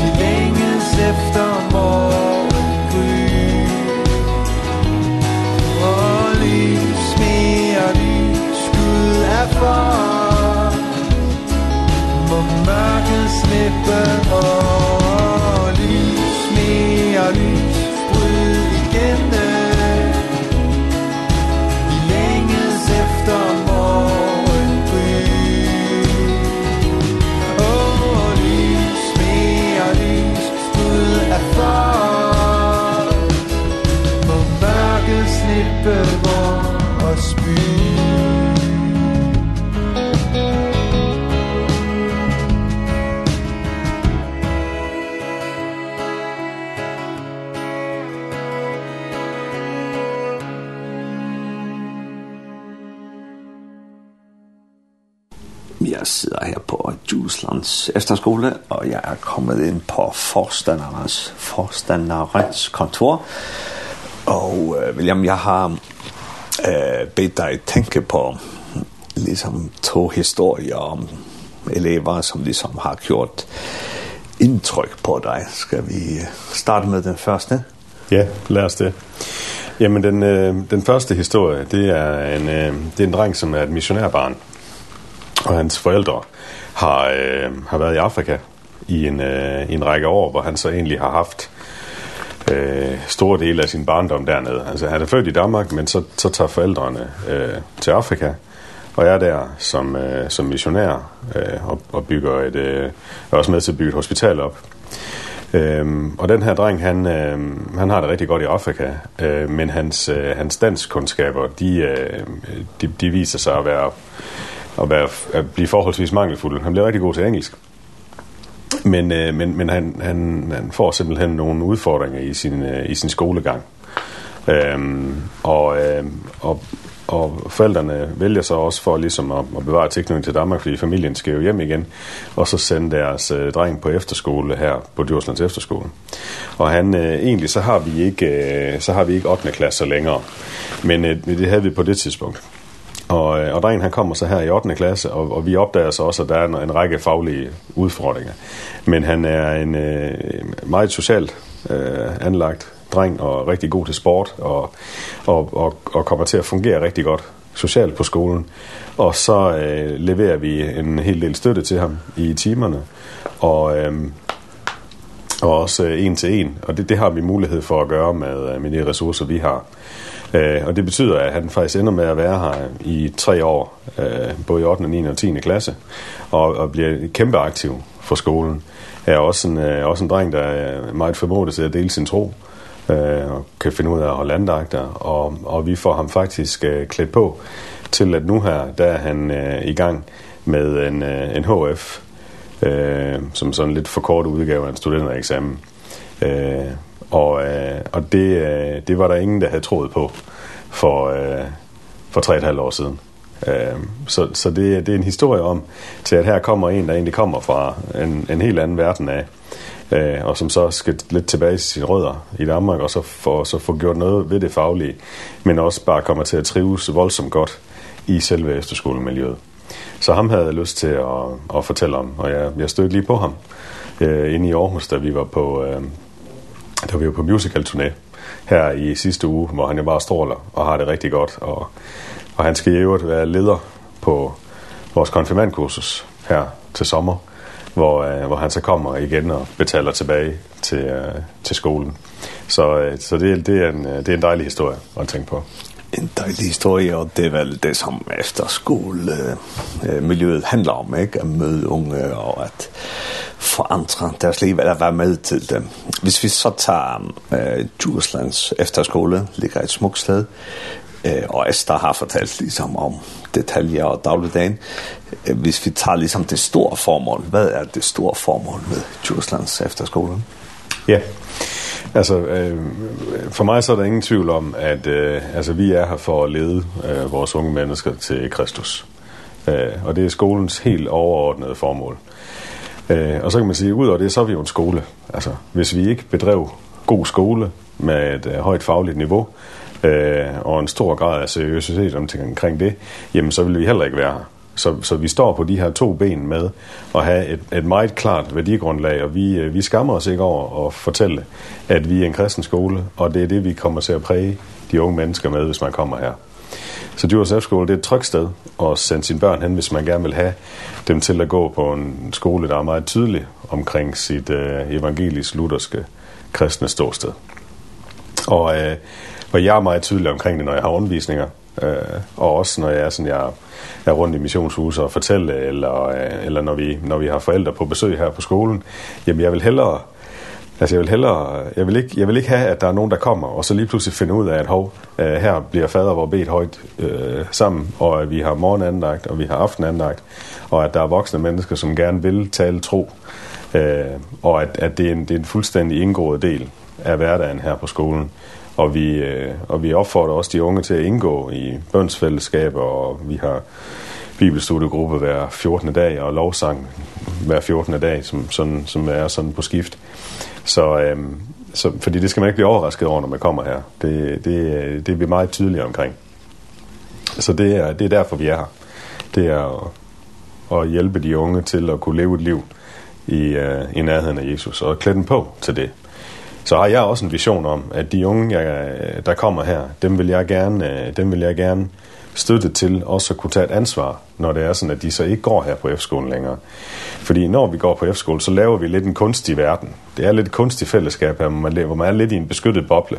Vi længes efter morgen gry. Og lys mere lys, Gud er for. Må mørket slippe op på Djuslands efterskole, og jeg er kommet inn på forstanderens, forstanderens kontor. Og øh, William, jeg har øh, bedt dig tænke på liksom to historier om elever, som liksom har gjort indtryk på dig. Skal vi starte med den første? Ja, lad os det. Jamen den øh, den første historie, det er en øh, det er en dreng som er et missionærbarn. Og hans forældre har, øh, har været i Afrika i en, øh, i en række år, hvor han så egentlig har haft øh, store dele af sin barndom dernede. Altså, han er født i Danmark, men så, så tager forældrene øh, til Afrika og er der som, øh, som missionær øh, og, og bygger et, øh, er også med til at bygge et hospital op. Ehm og den her dreng han øh, han har det rigtig godt i Afrika, øh, men hans øh, hans danskkundskaber, de øh, de de viser sig at være at, være, at blive forholdsvis mangelfuld. Han bliver rigtig god til engelsk. Men, øh, men, men han, han, han får simpelthen nogle udfordringer i sin, øh, i sin skolegang. Ehm og, øh, og, og forældrene vælger så også for ligesom at, at bevare tilknytningen til Danmark, fordi familien skal jo hjem igen, og så sende deres øh, dreng på efterskole her på Djurslands efterskole. Og han øh, egentlig så har vi ikke øh, så har vi ikke 8. klasse længere. Men øh, det havde vi på det tidspunkt. Og, og drengen han kommer så her i 8. klasse, og, og vi opdager så også, at der er en, en række faglige udfordringer. Men han er en øh, meget socialt øh, anlagt dreng og rigtig god til sport og, og, og, og kommer til at fungere rigtig godt socialt på skolen. Og så øh, leverer vi en hel del støtte til ham i timerne. Og... Øh, og også en til en, og det, det har vi mulighed for at gøre med, med de ressourcer, vi har. Eh og det betyder, at han faktisk ender med at være her i tre år, eh både i 8. 9. og 10. klasse, og, og bliver kæmpe aktiv for skolen. Er også en, øh, også en dreng, der er meget formodet til at dele sin tro, øh, og kan finde ud af at holde andagter, og, og vi får ham faktisk øh, klædt på til, at nu her, der er han øh, i gang med en, øh, en HF, øh, som sådan lidt for kort udgave af en studentereksamen. Øh, Og øh, og det øh, det var der ingen der havde troet på for øh, for 3,5 år siden. Øh, så så det det er en historie om til at her kommer en der egentlig kommer fra en en helt anden verden af Eh og som så skal lidt tilbage til sine rødder i Danmark og så for så få gjort noget ved det faglige, men også bare kommer til at trives voldsomt godt i selve efterskolemiljøet. Så ham havde jeg lyst til at at fortælle om, og jeg jeg stødte lige på ham øh, inde i Aarhus, da vi var på øh, der var på musical-turné her i sidste uge, hvor han jo bare stråler og har det rigtig godt. Og, og han skal i øvrigt være leder på vores konfirmandkursus her til sommer, hvor, øh, hvor han så kommer igen og betaler tilbage til, øh, til skolen. Så, øh, så det, det, er en, det er en dejlig historie at tænke på en dejlig historie, og det er väl det som efter miljøet handlar om, ikke? At møde unge og at forandre deres liv eller være med til dem. Hvis vi så tager øh, Djurslands efterskole, ligger et smukt sted, øh, og Esther har fortalt ligesom om detaljer og dagligdagen. Hvis vi tager ligesom det store formål, hvad er det store formål med Djurslands efterskole? Ja, yeah. Altså, øh, for mig så er der ingen tvivl om, at øh, altså, vi er her for at lede øh, vores unge mennesker til Kristus. Øh, og det er skolens helt overordnede formål. Øh, og så kan man sige, ud over det, så er vi jo en skole. Altså, hvis vi ikke bedrev god skole med et øh, højt fagligt niveau, øh, og en stor grad af seriøsitet omkring det, jamen så ville vi heller ikke være her. Så så vi står på de her to ben med at have et et meget klart værdigrundlag og vi vi skammer os ikke over at fortælle at vi er en kristen skole og det er det vi kommer til at præge de unge mennesker med hvis man kommer her. Så Djurs F-skole, det er et trygt sted at sende sine børn hen, hvis man gerne vil have dem til at gå på en skole, der er meget tydelig omkring sit øh, evangelisk-lutherske kristne ståsted. Og, øh, og jeg er meget tydelig omkring det, når jeg har undervisninger, øh, og også når jeg er sådan jeg er rundt i missionshuset og fortæller eller øh, eller når vi når vi har forældre på besøg her på skolen, jamen jeg vil hellere Altså jeg vil hellere jeg vil ikke jeg vil ikke have at der er nogen der kommer og så lige pludselig finder ud af at hov øh, her bliver fader vor bedt højt øh, sammen og at vi har morgenandagt og vi har aftenandagt og at der er voksne mennesker som gerne vil tale tro. Øh, og at at det er en det er en fuldstændig indgået del af hverdagen her på skolen og vi øh, og vi opfordrer også de unge til at indgå i bønsfællesskaber og vi har bibelstudiegruppe hver 14. dag og lovsang hver 14. dag som sådan som er sådan på skift. Så ehm så fordi det skal man ikke blive overrasket over når man kommer her. Det det det bliver meget tydeligt omkring. Så det er det er derfor vi er her. Det er at, at hjælpe de unge til at kunne leve et liv i uh, i nærheden af Jesus og klæde dem på til det så har jeg også en vision om at de unge jeg, der kommer her, dem vil jeg gerne dem vil jeg gerne støtte til også at kunne tage et ansvar, når det er sådan, at de så ikke går her på F-skolen længere. Fordi når vi går på F-skole, så laver vi lidt en kunstig verden. Det er lidt et kunstig fællesskab her, hvor man, hvor man er lidt i en beskyttet boble.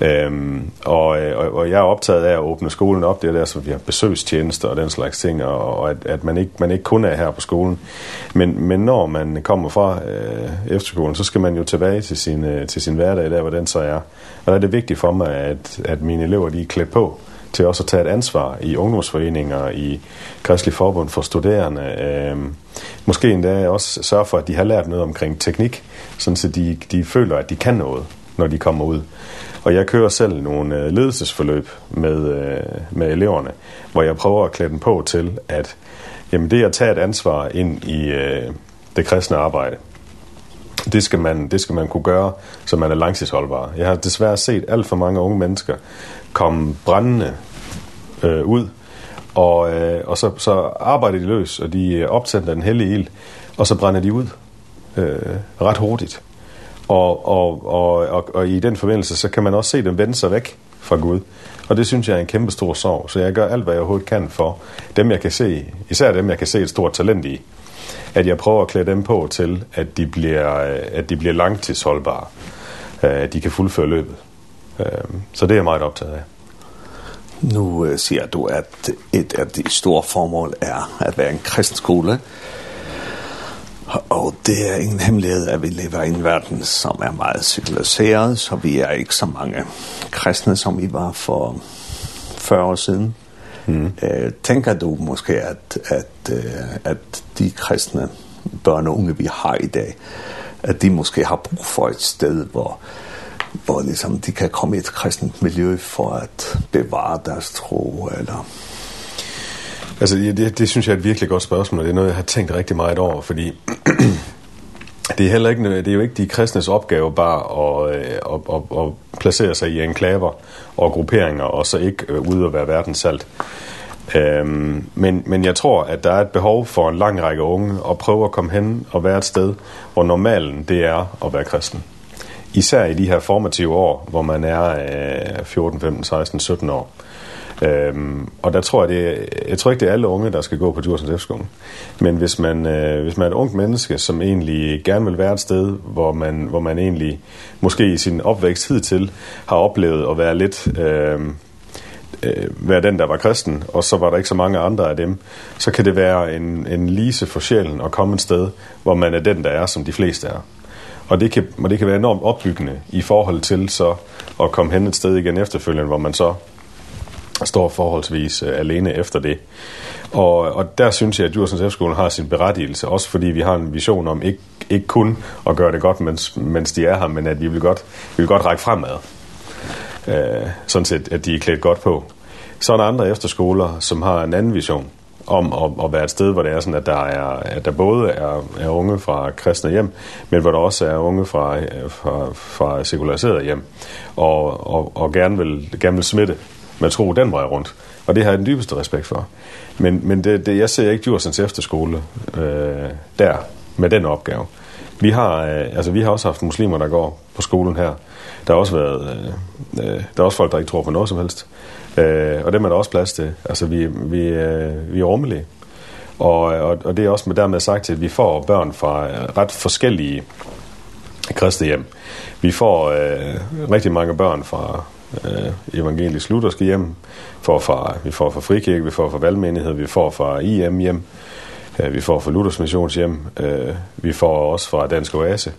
Ehm og, og og jeg er optaget af at åbne skolen op det er der så vi har besøgstjenester og den slags ting og, og at at man ikke man ikke kun er her på skolen. Men men når man kommer fra øh, efterskolen så skal man jo tilbage til sin øh, til sin hverdag der hvordan så er. Og der er det vigtigt for mig at at mine elever de er klædt på til også at tage et ansvar i ungdomsforeninger, i kristelig forbund for studerende. Ehm måske endda også sørge for at de har lært noget omkring teknik, sådan så de de føler at de kan noget når de kommer ud. Og jeg kører selv nogle ledelsesforløb med, med eleverne, hvor jeg prøver at klæde dem på til, at jamen det at tage et ansvar ind i øh, det kristne arbejde, det skal man det skal man kunne gøre, så man er langtidsholdbar. Jeg har desværre set alt for mange unge mennesker komme brændende øh, ud og øh, og så så arbejder de løs og de optænder den hellige ild og så brænder de ud øh, ret hurtigt. Og, og, og, og, og i den forbindelse, så kan man også se dem vende sig væk fra Gud. Og det synes jeg er en kæmpe stor sorg, så jeg gør alt, hvad jeg overhovedet kan for dem, jeg kan se, især dem, jeg kan se et stort talent i, at jeg prøver at klæde dem på til, at de bliver, at de bliver langtidsholdbare, at de kan fuldføre løbet. Så det er jeg meget optaget af. Nu siger du, at et af de store formål er at være en kristen skole. Og det er ingen hemmelighed, at vi lever i en verden, som er meget sekulariseret, så vi er ikke så mange kristne, som vi var for 40 år siden. Mm. Øh, tænker du måske, at, at, øh, at de kristne børn og unge, vi har i dag, at de måske har brug for et sted, hvor, hvor liksom, de kan komme i et kristent miljø for at bevare deres tro, eller Altså, det, det, det synes jeg er et virkelig godt spørgsmål, og det er noget, jeg har tænkt rigtig meget over, fordi det er heller ikke det er jo ikke de kristnes opgave bare at, at, at, at placere sig i enklaver og grupperinger og så ikke ud og være verdenssalt. Ehm men men jeg tror at der er et behov for en lang række unge at prøve at komme hen og være et sted hvor normalen det er at være kristen. Især i de her formative år, hvor man er øh, 14, 15, 16, 17 år. Ehm og der tror jeg det jeg tror ikke det er alle unge der skal gå på Djursland Efterskolen. Men hvis man øh, hvis man er et ung menneske som egentlig gerne vil være et sted hvor man hvor man egentlig måske i sin opvækst hidtil har oplevet at være lidt øh, øh, være den der var kristen og så var der ikke så mange andre af dem, så kan det være en en lise for sjælen at komme et sted hvor man er den der er som de fleste er. Og det kan og det kan være enormt opbyggende i forhold til så at komme hen et sted igen efterfølgende hvor man så står forholdsvis uh, alene efter det. Og, og der synes jeg, at Djursens Efterskolen har sin berettigelse, også fordi vi har en vision om ikke, ikke kun at gøre det godt, mens, mens de er her, men at vi vil godt, vi vil godt række fremad. Øh, sådan set, at de er klædt godt på. Så er der andre efterskoler, som har en anden vision om at, at være et sted, hvor det er sådan, at der, er, at der både er, er unge fra kristne hjem, men hvor der også er unge fra, fra, fra sekulariserede hjem, og, og, og gerne, vil, gerne vil smitte man tror den vej rundt. Og det har jeg den dybeste respekt for. Men, men det, det, jeg ser ikke Djursens efterskole øh, der med den opgave. Vi har, øh, altså, vi har også haft muslimer, der går på skolen her. Der har også været øh, der er også folk, der ikke tror på noget som helst. Øh, og det er der også plads til. Altså, vi, vi, øh, vi er rummelige. Og, og, og det er også med dermed sagt, at vi får børn fra ret forskellige kristne hjem. Vi får øh, rigtig mange børn fra øh, evangelisk lutherske hjem, får fra, vi får fra frikirke, vi får fra valgmenighed, vi får fra IM hjem, øh, vi får fra Luthers missions hjem, øh, vi får også fra Dansk Oase.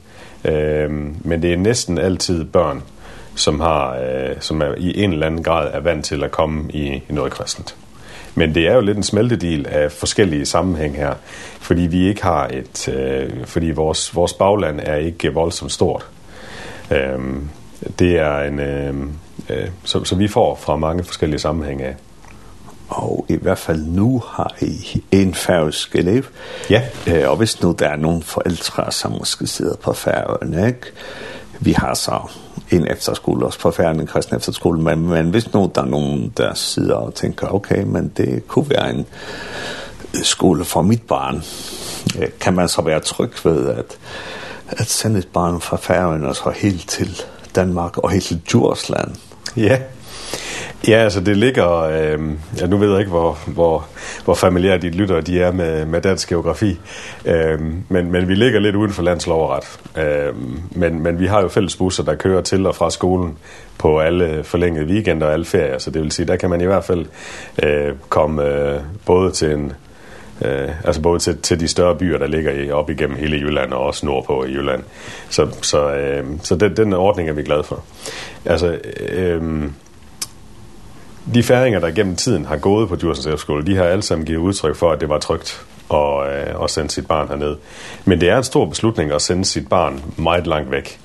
Øh, men det er næsten altid børn, som, har, øh, som er, i en eller anden grad er vant til at komme i, i noget kristent. Men det er jo lidt en smeltedel af forskellige sammenhæng her, fordi vi ikke har et øh, fordi vores vores bagland er ikke voldsomt stort. Ehm det er en ehm øh, som, som vi får fra mange forskellige sammenhænge af. Og i hvert fald nu har I en færøsk elev. Ja. Eh, og hvis nu der er nogle forældre, som måske sidder på færøerne, ikke? vi har så en efterskole også på færden, en kristen efterskole, men, men hvis nu der er nogen, der sidder og tænker, okay, men det kunne være en skole for mit barn, kan man så være tryg ved at, at sende et barn fra færøerne og så helt til Danmark og helt til Djursland, Ja. Ja, altså det ligger øh, ja, nu ved jeg ikke hvor hvor hvor familiære de lyttere de er med med dansk geografi. Ehm men men vi ligger lidt uden for landslovret. Ehm men men vi har jo fælles busser der kører til og fra skolen på alle forlængede weekender og alle ferier, så det vil sige der kan man i hvert fald øh komme øh, både til en Øh, altså både til, til de større byer, der ligger i, op igennem hele Jylland og også nordpå i Jylland. Så, så, øh, så den, den ordning er vi glade for. Altså, øh, de færinger, der gennem tiden har gået på Djursens Efterskole, de har alle sammen givet udtryk for, at det var trygt og øh, at sende sit barn herned. Men det er en stor beslutning at sende sit barn meget langt væk.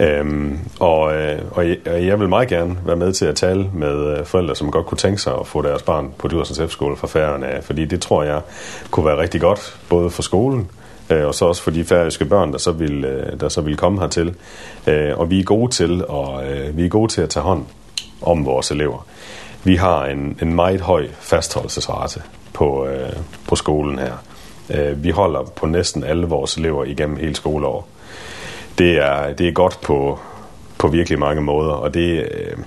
Ehm og, øh, og, jeg, jeg vil meget gerne være med til at tale med øh, forældre, som godt kunne tænke sig at få deres barn på Djursens F-skole fra færgerne af, fordi det tror jeg kunne være rigtig godt, både for skolen, og så også for de færøske børn, der så vil, øh, der så vil komme hertil. Eh og vi er gode til og øh, vi er gode til at tage hånd om vores elever. Vi har en, en meget høj fastholdelsesrate på, øh, på skolen her. Eh vi holder på næsten alle vores elever igennem hele skoleåret det er det er godt på på virkelig mange måder og det øh,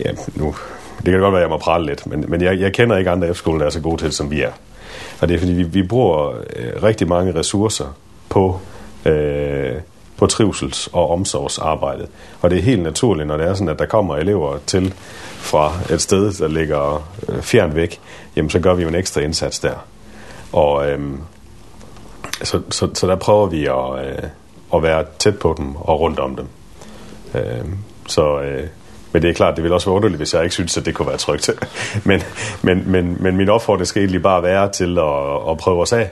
ja nu det kan godt være jeg må prale lidt, men men jeg jeg kender ikke andre F-skoler der er så gode til som vi er. Og det er fordi vi vi bruger øh, rigtig mange ressourcer på øh, på trivsels- og omsorgsarbejdet. Og det er helt naturligt, når det er sådan, at der kommer elever til fra et sted, der ligger fjern væk, jamen så gør vi jo en ekstra indsats der. Og øhm, så, så, så der prøver vi at, øh, at være tæt på dem og rundt om dem. Øh, så øh, men det er klart, det vil også være underligt, hvis jeg ikke synes, at det kunne være trygt. men, men, men, men min opfordring skal egentlig bare være til at, at prøve os af.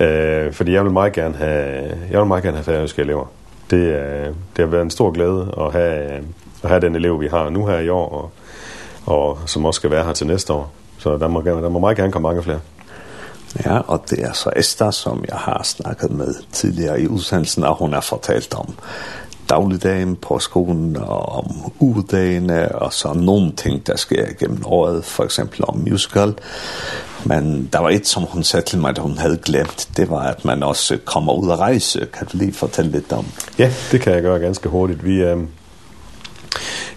Eh, fordi jeg vil meget gerne have, jeg vil meget gerne have færøske elever. Det, øh, det har været en stor glæde at have, at have den elev, vi har nu her i år, og, og som også skal være her til næste år. Så der må, der må meget gerne komme mange flere. Ja, og det er så Esther, som jeg har snakket med tidligere i udsendelsen, og hun har fortalt om dagligdagen på skolen og om ugedagene og så nogle ting, der sker gennem året, for eksempel om musical. Men der var et, som hun sagde til mig, at hun havde glemt, det var, at man også kommer ud og rejse. Kan du lige fortælle lidt om? Ja, det kan jeg gøre ganske hurtigt. Vi, øh,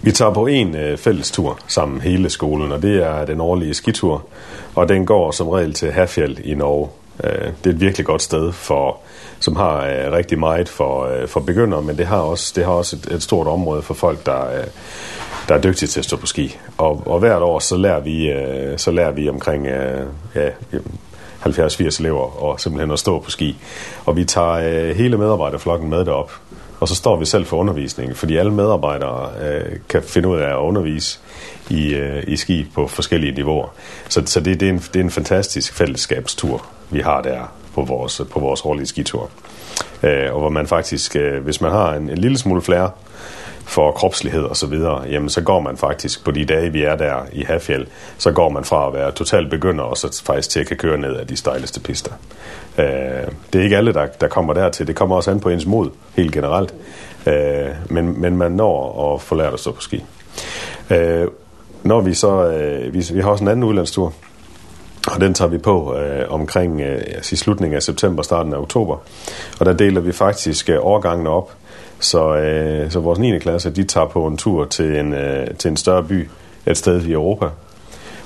Vi tager på en øh, fælles tur sammen hele skolen, og det er den årlige skitur, og den går som regel til Hafjell i Norge. Øh, det er et virkelig godt sted, for, som har øh, rigtig meget for, øh, for begyndere, men det har også, det har også et, et stort område for folk, der, øh, der er dygtige til at stå på ski. Og, og hvert år så lærer vi, øh, så lærer vi omkring øh, ja, 70-80 elever og simpelthen at stå på ski. Og vi tager øh, hele medarbejderflokken med derop, og så står vi selv for undervisningen, fordi alle medarbejdere øh, kan finde ud af at undervise i, øh, i ski på forskellige niveauer. Så, så det, det, er en, det er en fantastisk fællesskabstur, vi har der på vores, på vores årlige skitur. Øh, og hvor man faktisk, øh, hvis man har en, en lille smule flere, for kropslighed og så videre, jamen så går man faktisk på de dage, vi er der i Hafjell, så går man fra at være totalt begynder og så faktisk til at kan køre ned af de stejleste pister. Eh, det er ikke alle, der, der kommer dertil. Det kommer også an på ens mod, helt generelt. Eh, men, men man når at få lært at stå på ski. Eh, når vi så, øh, vi, vi har også en anden udlandstur, og den tager vi på øh, omkring øh, i slutningen af september, starten af oktober. Og der deler vi faktisk øh, årgangene op, Så øh, så vores 9. klasse, de tager på en tur til en øh, til en større by et sted i Europa.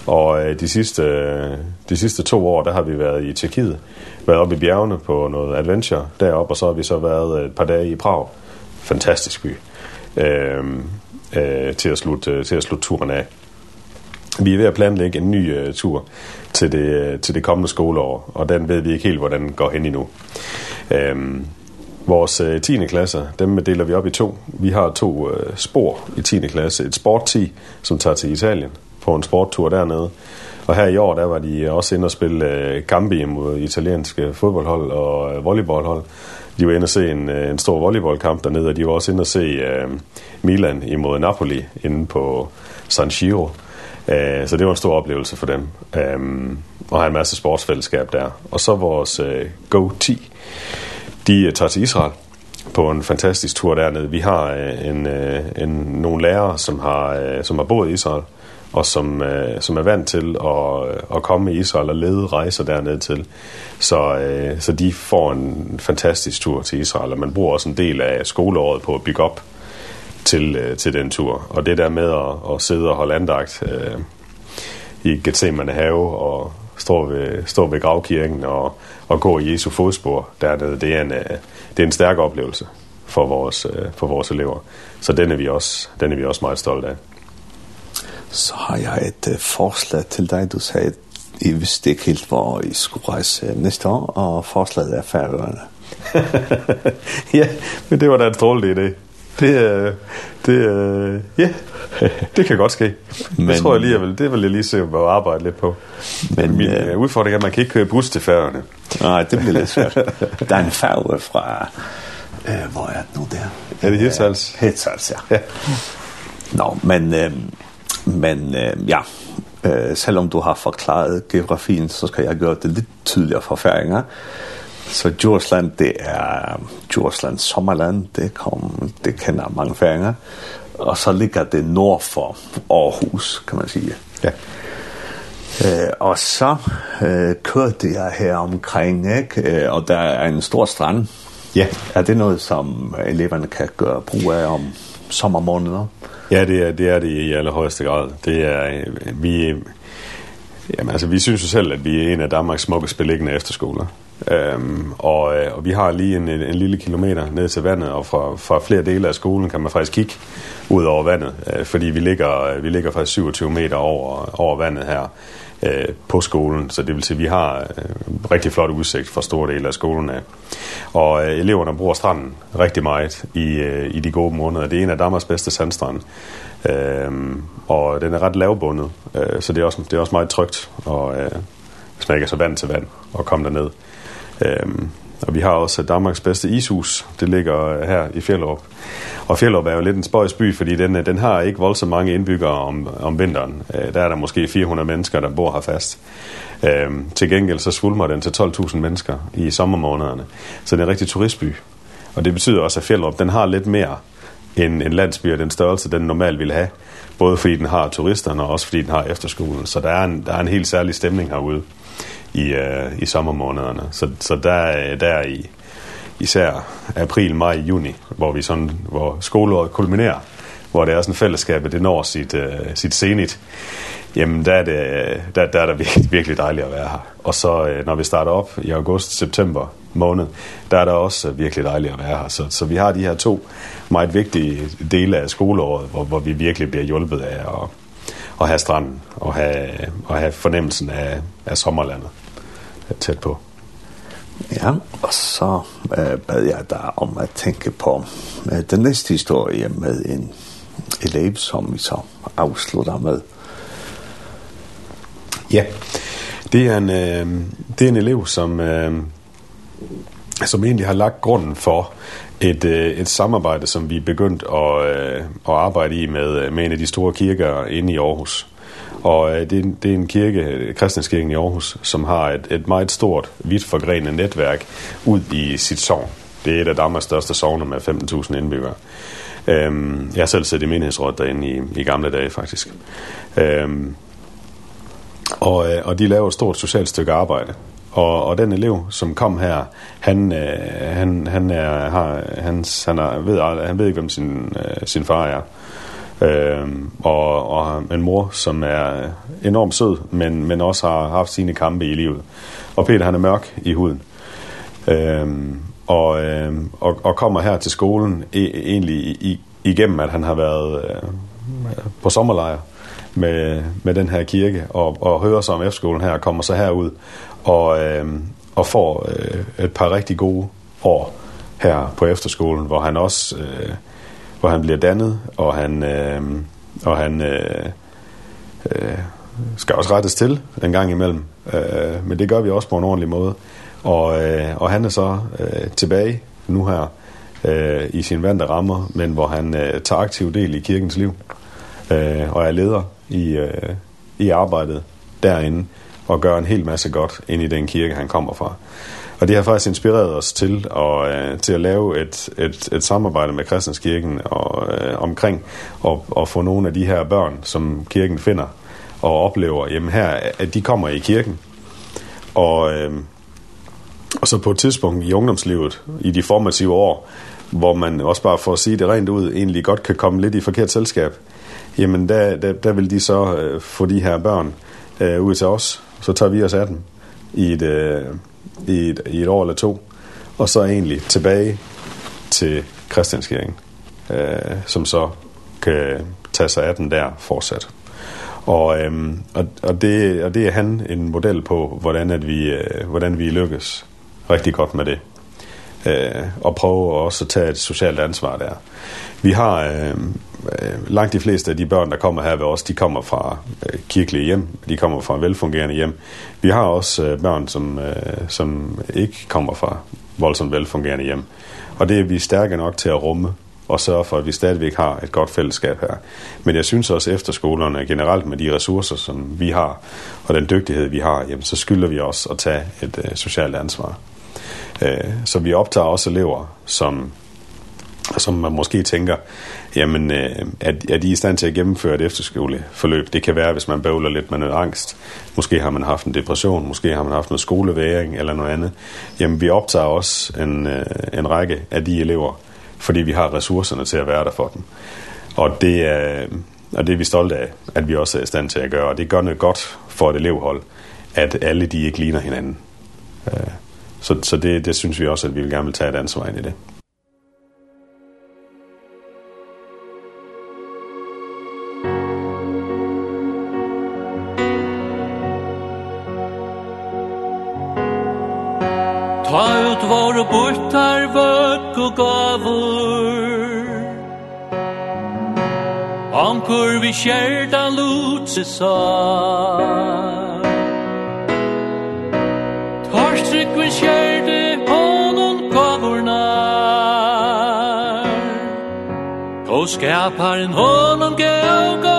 Og øh, de sidste øh, de sidste to år, der har vi været i Tjekkiet, været oppe i bjergene på noget adventure deroppe, og så har vi så været et par dage i Prag. Fantastisk by. Ehm øh, til at slutte til at slutte turen af. Vi er ved at planlægge en ny øh, tur til det til det kommende skoleår, og den ved vi ikke helt hvordan går hen endnu. Ehm Vores 10. klasse, dem deler vi op i to. Vi har to uh, spor i 10. klasse. Et sportti, som tager til Italien på en sporttur dernede. Og her i år, der var de også inde og spille uh, Gambi mod italienske fodboldhold og uh, volleyballhold. De var inde og se en, uh, en stor volleyballkamp dernede, og de var også inde og se uh, Milan imod Napoli inde på San Siro. Eh så det var en stor oplevelse for dem. Ehm og har en masse sportsfællesskab der. Og så vores uh, Go 10 de tager til Israel på en fantastisk tur dernede. Vi har en, en, nogle lærere, som har, som har boet i Israel, og som, som er vant til at, at komme i Israel og lede rejser dernede til. Så, så de får en fantastisk tur til Israel, og man bruger også en del af skoleåret på at bygge op til, til den tur. Og det der med at, at sidde og holde andagt øh, i Gethsemane have og stå ved, stå ved gravkirken og at gå i Jesu fodspor dernede, det er en, det er en stærk oplevelse for vores, for vores elever. Så den er, vi også, den er vi også meget stolte af. Så har jeg et forslag til dig. Du sagde, I vidste ikke helt, hvor I skulle rejse næste år, og forslaget er færøerne. ja, men det var da en strålende idé. Det, det, ja, det kan godt ske. Men, det tror jeg lige, vil, det vil jeg lige se at arbejde lidt på. Men min øh, udfordring er, at man kan ikke køre bus til færgerne. Nej, det bliver lidt svært. Der er en færge fra, øh, hvor er det nu der? Er det Hirtshals? Hirtshals, ja. ja. Nå, men, øh, men øh, ja, øh, selvom du har forklaret geografien, så skal jeg gøre det lidt tydeligere for færinger. Så Djursland, det er Djursland sommerland, det, kom, det kender mange færinger. Og så ligger det nord for Aarhus, kan man sige. Ja. Øh, og så øh, kørte jeg her omkring, ikke? og der er en stor strand. Ja. Er det noget, som eleverne kan gøre brug af om sommermåneder? Ja, det er det, er det i allerhøjeste grad. Det er, vi, jamen, altså, vi synes jo selv, at vi er en af Danmarks smukkest beliggende efterskoler. Ehm og, og vi har lige en, en lille kilometer ned til vandet og fra fra flere dele af skolen kan man faktisk kigge ud over vandet, øh, fordi vi ligger vi ligger faktisk 27 meter over over vandet her øh, på skolen, så det vil sige vi har øh, rigtig flot udsigt fra store dele af skolen af. Og øh, eleverne bruger stranden rigtig meget i øh, i de gode måneder. Det er en af Danmarks bedste sandstrande. Ehm og den er ret lavbundet, øh, så det er også det er også meget trygt og øh, hvis man ikke er så vant til vand og komme der ned. Ehm og vi har også Danmarks bedste ishus. Det ligger her i Fjellerup. Og Fjellerup er jo lidt en spøjs by, fordi den den har ikke voldsomt mange indbyggere om om vinteren. Der er der måske 400 mennesker der bor her fast. Ehm til gengæld så svulmer den til 12.000 mennesker i sommermånederne. Så det er en rigtig turistby. Og det betyder også at Fjellerup den har lidt mere en en landsby af den størrelse den normalt vil have, både fordi den har turisterne og også fordi den har efterskolen. Så der er en der er en helt særlig stemning herude i, uh, i sommermånederne. Så, så der, der i især april, maj, juni, hvor, vi sådan, hvor skoleåret kulminerer, hvor det er sådan fællesskabet, det når sit, uh, sit senit, jamen der er det, der, der er det virkelig, virkelig dejligt at være her. Og så uh, når vi starter op i august, september måned, der er det også virkelig dejligt at være her. Så, så vi har de her to meget vigtige dele af skoleåret, hvor, hvor vi virkelig bliver hjulpet af at, at have stranden og have, og have fornemmelsen af, af sommerlandet tæt på. Ja, og så øh, bad jeg dig om at tænke på øh, den næste historie med en elev, som vi så afslutter med. Ja, det er en, øh, det er en elev, som, øh, som egentlig har lagt grunden for et, øh, et samarbejde, som vi er begyndt at, øh, at arbejde i med, med en af de store kirker inde i Aarhus. Og øh, det, er en, det er en kirke, kristenskirken i Aarhus, som har et, et meget stort, vidt forgrenet netværk ud i sit sogn. Det er et af Danmarks største sovner med 15.000 indbyggere. Ehm jeg har selv siddet i menighedsrådet derinde i, i gamle dage faktisk. Ehm og, og de laver et stort socialt stykke arbejde. Og, og den elev, som kom her, han, han, han, er, har, hans, han, er, ved, han ved ikke, hvem sin, sin far er. Ehm og, og en mor, som er enormt sød, men, men også har haft sine kampe i livet. Og Peter, han er mørk i huden. Ehm og, ehm og, og kommer her til skolen e, egentlig i, igennem, at han har været øh, på sommerlejr med, med den her kirke, og, og hører så om F-skolen her, og kommer så herud, og, øh, og får øh, et par rigtig gode år her på efterskolen, hvor han også... Øh, hvor han bliver dannet, og han, øh, og han øh, øh, skal også rettes til en gang imellem. Øh, men det gør vi også på en ordentlig måde. Og, øh, og han er så øh, tilbage nu her øh, i sin vante rammer, men hvor han øh, tager aktiv del i kirkens liv øh, og er leder i, øh, i arbejdet derinde og gør en hel masse godt ind i den kirke, han kommer fra. Og det har faktisk inspireret os til at, øh, til at lave et, et, et samarbejde med Kristenskirken og, øh, omkring og, og få nogle af de her børn, som kirken finder og oplever, jamen her, at de kommer i kirken. Og, øh, og så på et tidspunkt i ungdomslivet, i de formative år, hvor man også bare for at sige det rent ud, egentlig godt kan komme lidt i forkert selskab, jamen der, der, der vil de så øh, få de her børn øh, ud til os, så tager vi os af dem i et... Øh, i et, i et år eller to, og så egentlig tilbage til Christianskirken, øh, som så kan tage sig af den der fortsat. Og, ehm og, og, det, og det er han en model på, hvordan, at vi, øh, hvordan vi lykkes rigtig godt med det. Øh, og prøve også at tage et socialt ansvar der. Vi har øh, langt de fleste af de børn, der kommer her ved os, de kommer fra øh, kirkelige hjem, de kommer fra velfungerende hjem. Vi har også øh, børn, som, øh, som ikke kommer fra voldsomt velfungerende hjem. Og det er vi stærke nok til at rumme og sørge for, at vi stadigvæk har et godt fællesskab her. Men jeg synes også, efter skolerne generelt med de ressourcer, som vi har, og den dygtighed, vi har, jamen, så skylder vi også at tage et øh, socialt ansvar. Øh, så vi optager også elever, som som man måske tænker, jamen, øh, er, er de i stand til at gennemføre et efterskoleforløb? Det kan være, hvis man bøvler lidt med noget angst. Måske har man haft en depression, måske har man haft noget skoleværing eller noget andet. Jamen, vi optager også en, øh, en række af de elever, fordi vi har ressourcerne til at være der for dem. Og det er, og det er vi stolte af, at vi også er i stand til at gøre. Og det gør noget godt for et elevhold, at alle de ikke ligner hinanden. Så, så det, det synes vi også, at vi vil gerne vil tage et ansvar ind i det. Okur vi kjerta lutse sa Torstryk vi kjerte honom kavurnar Og skaparen honom gauga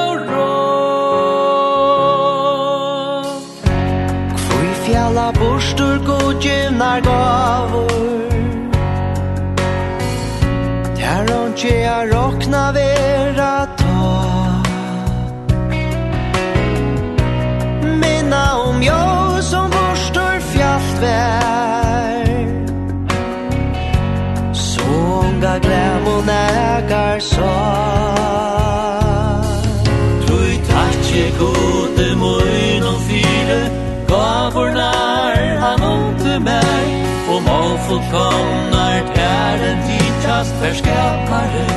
fullkomnar tæren Tidast verskaparen.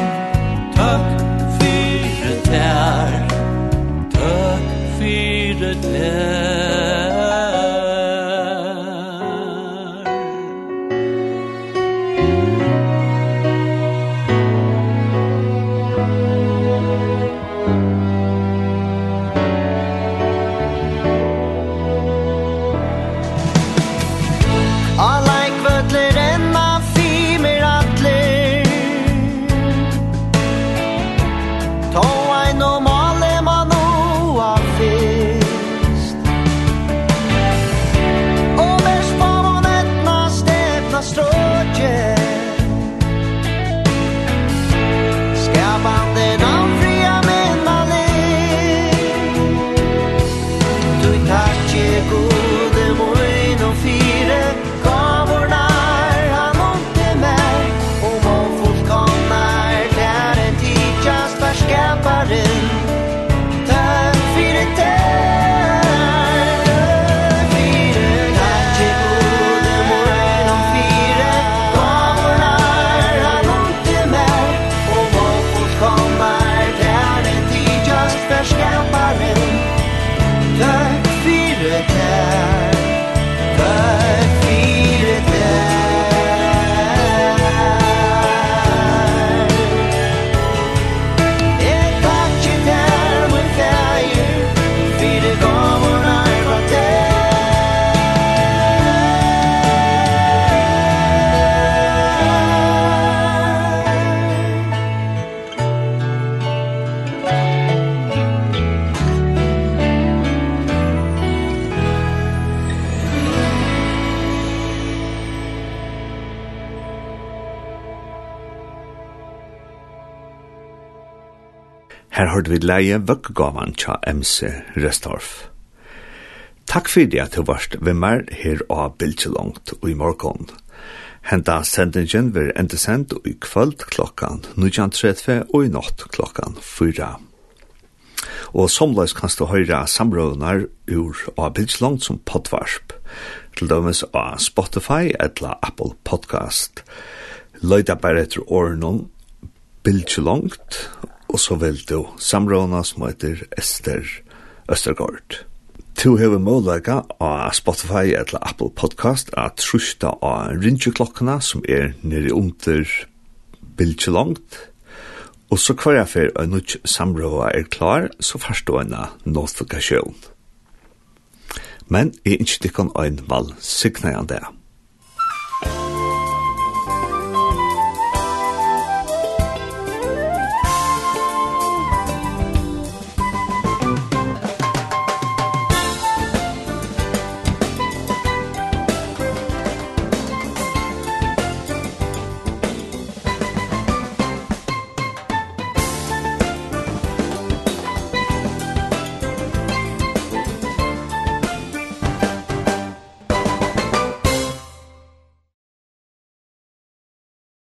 Tøkk fyrir tær. Tøkk fyrir tær. at vi leie vøkkegavan tja MC Restorff. Takk fyrir at du varst ved mer her av Bildtjelongt og i morgon. Henta sendingen vil enda sendt i kvöld klokkan 19.30 og i natt klokkan 4. Og somleis kan du høyra samrådnar ur av Bildtjelongt som podvarp, til dømes av Spotify eller Apple Podcast. Løyda bare etter årenom Bildtjelongt og så vil du samråna som heter Ester Østergaard. Du hever målega av Spotify eller Apple Podcast at trusta av rinjeklokkene som er nere under bildje langt. Og så kvar jeg fer en nødt samråa er klar, så forstå en notifikasjon. Men jeg er ikke en valg signer jeg det.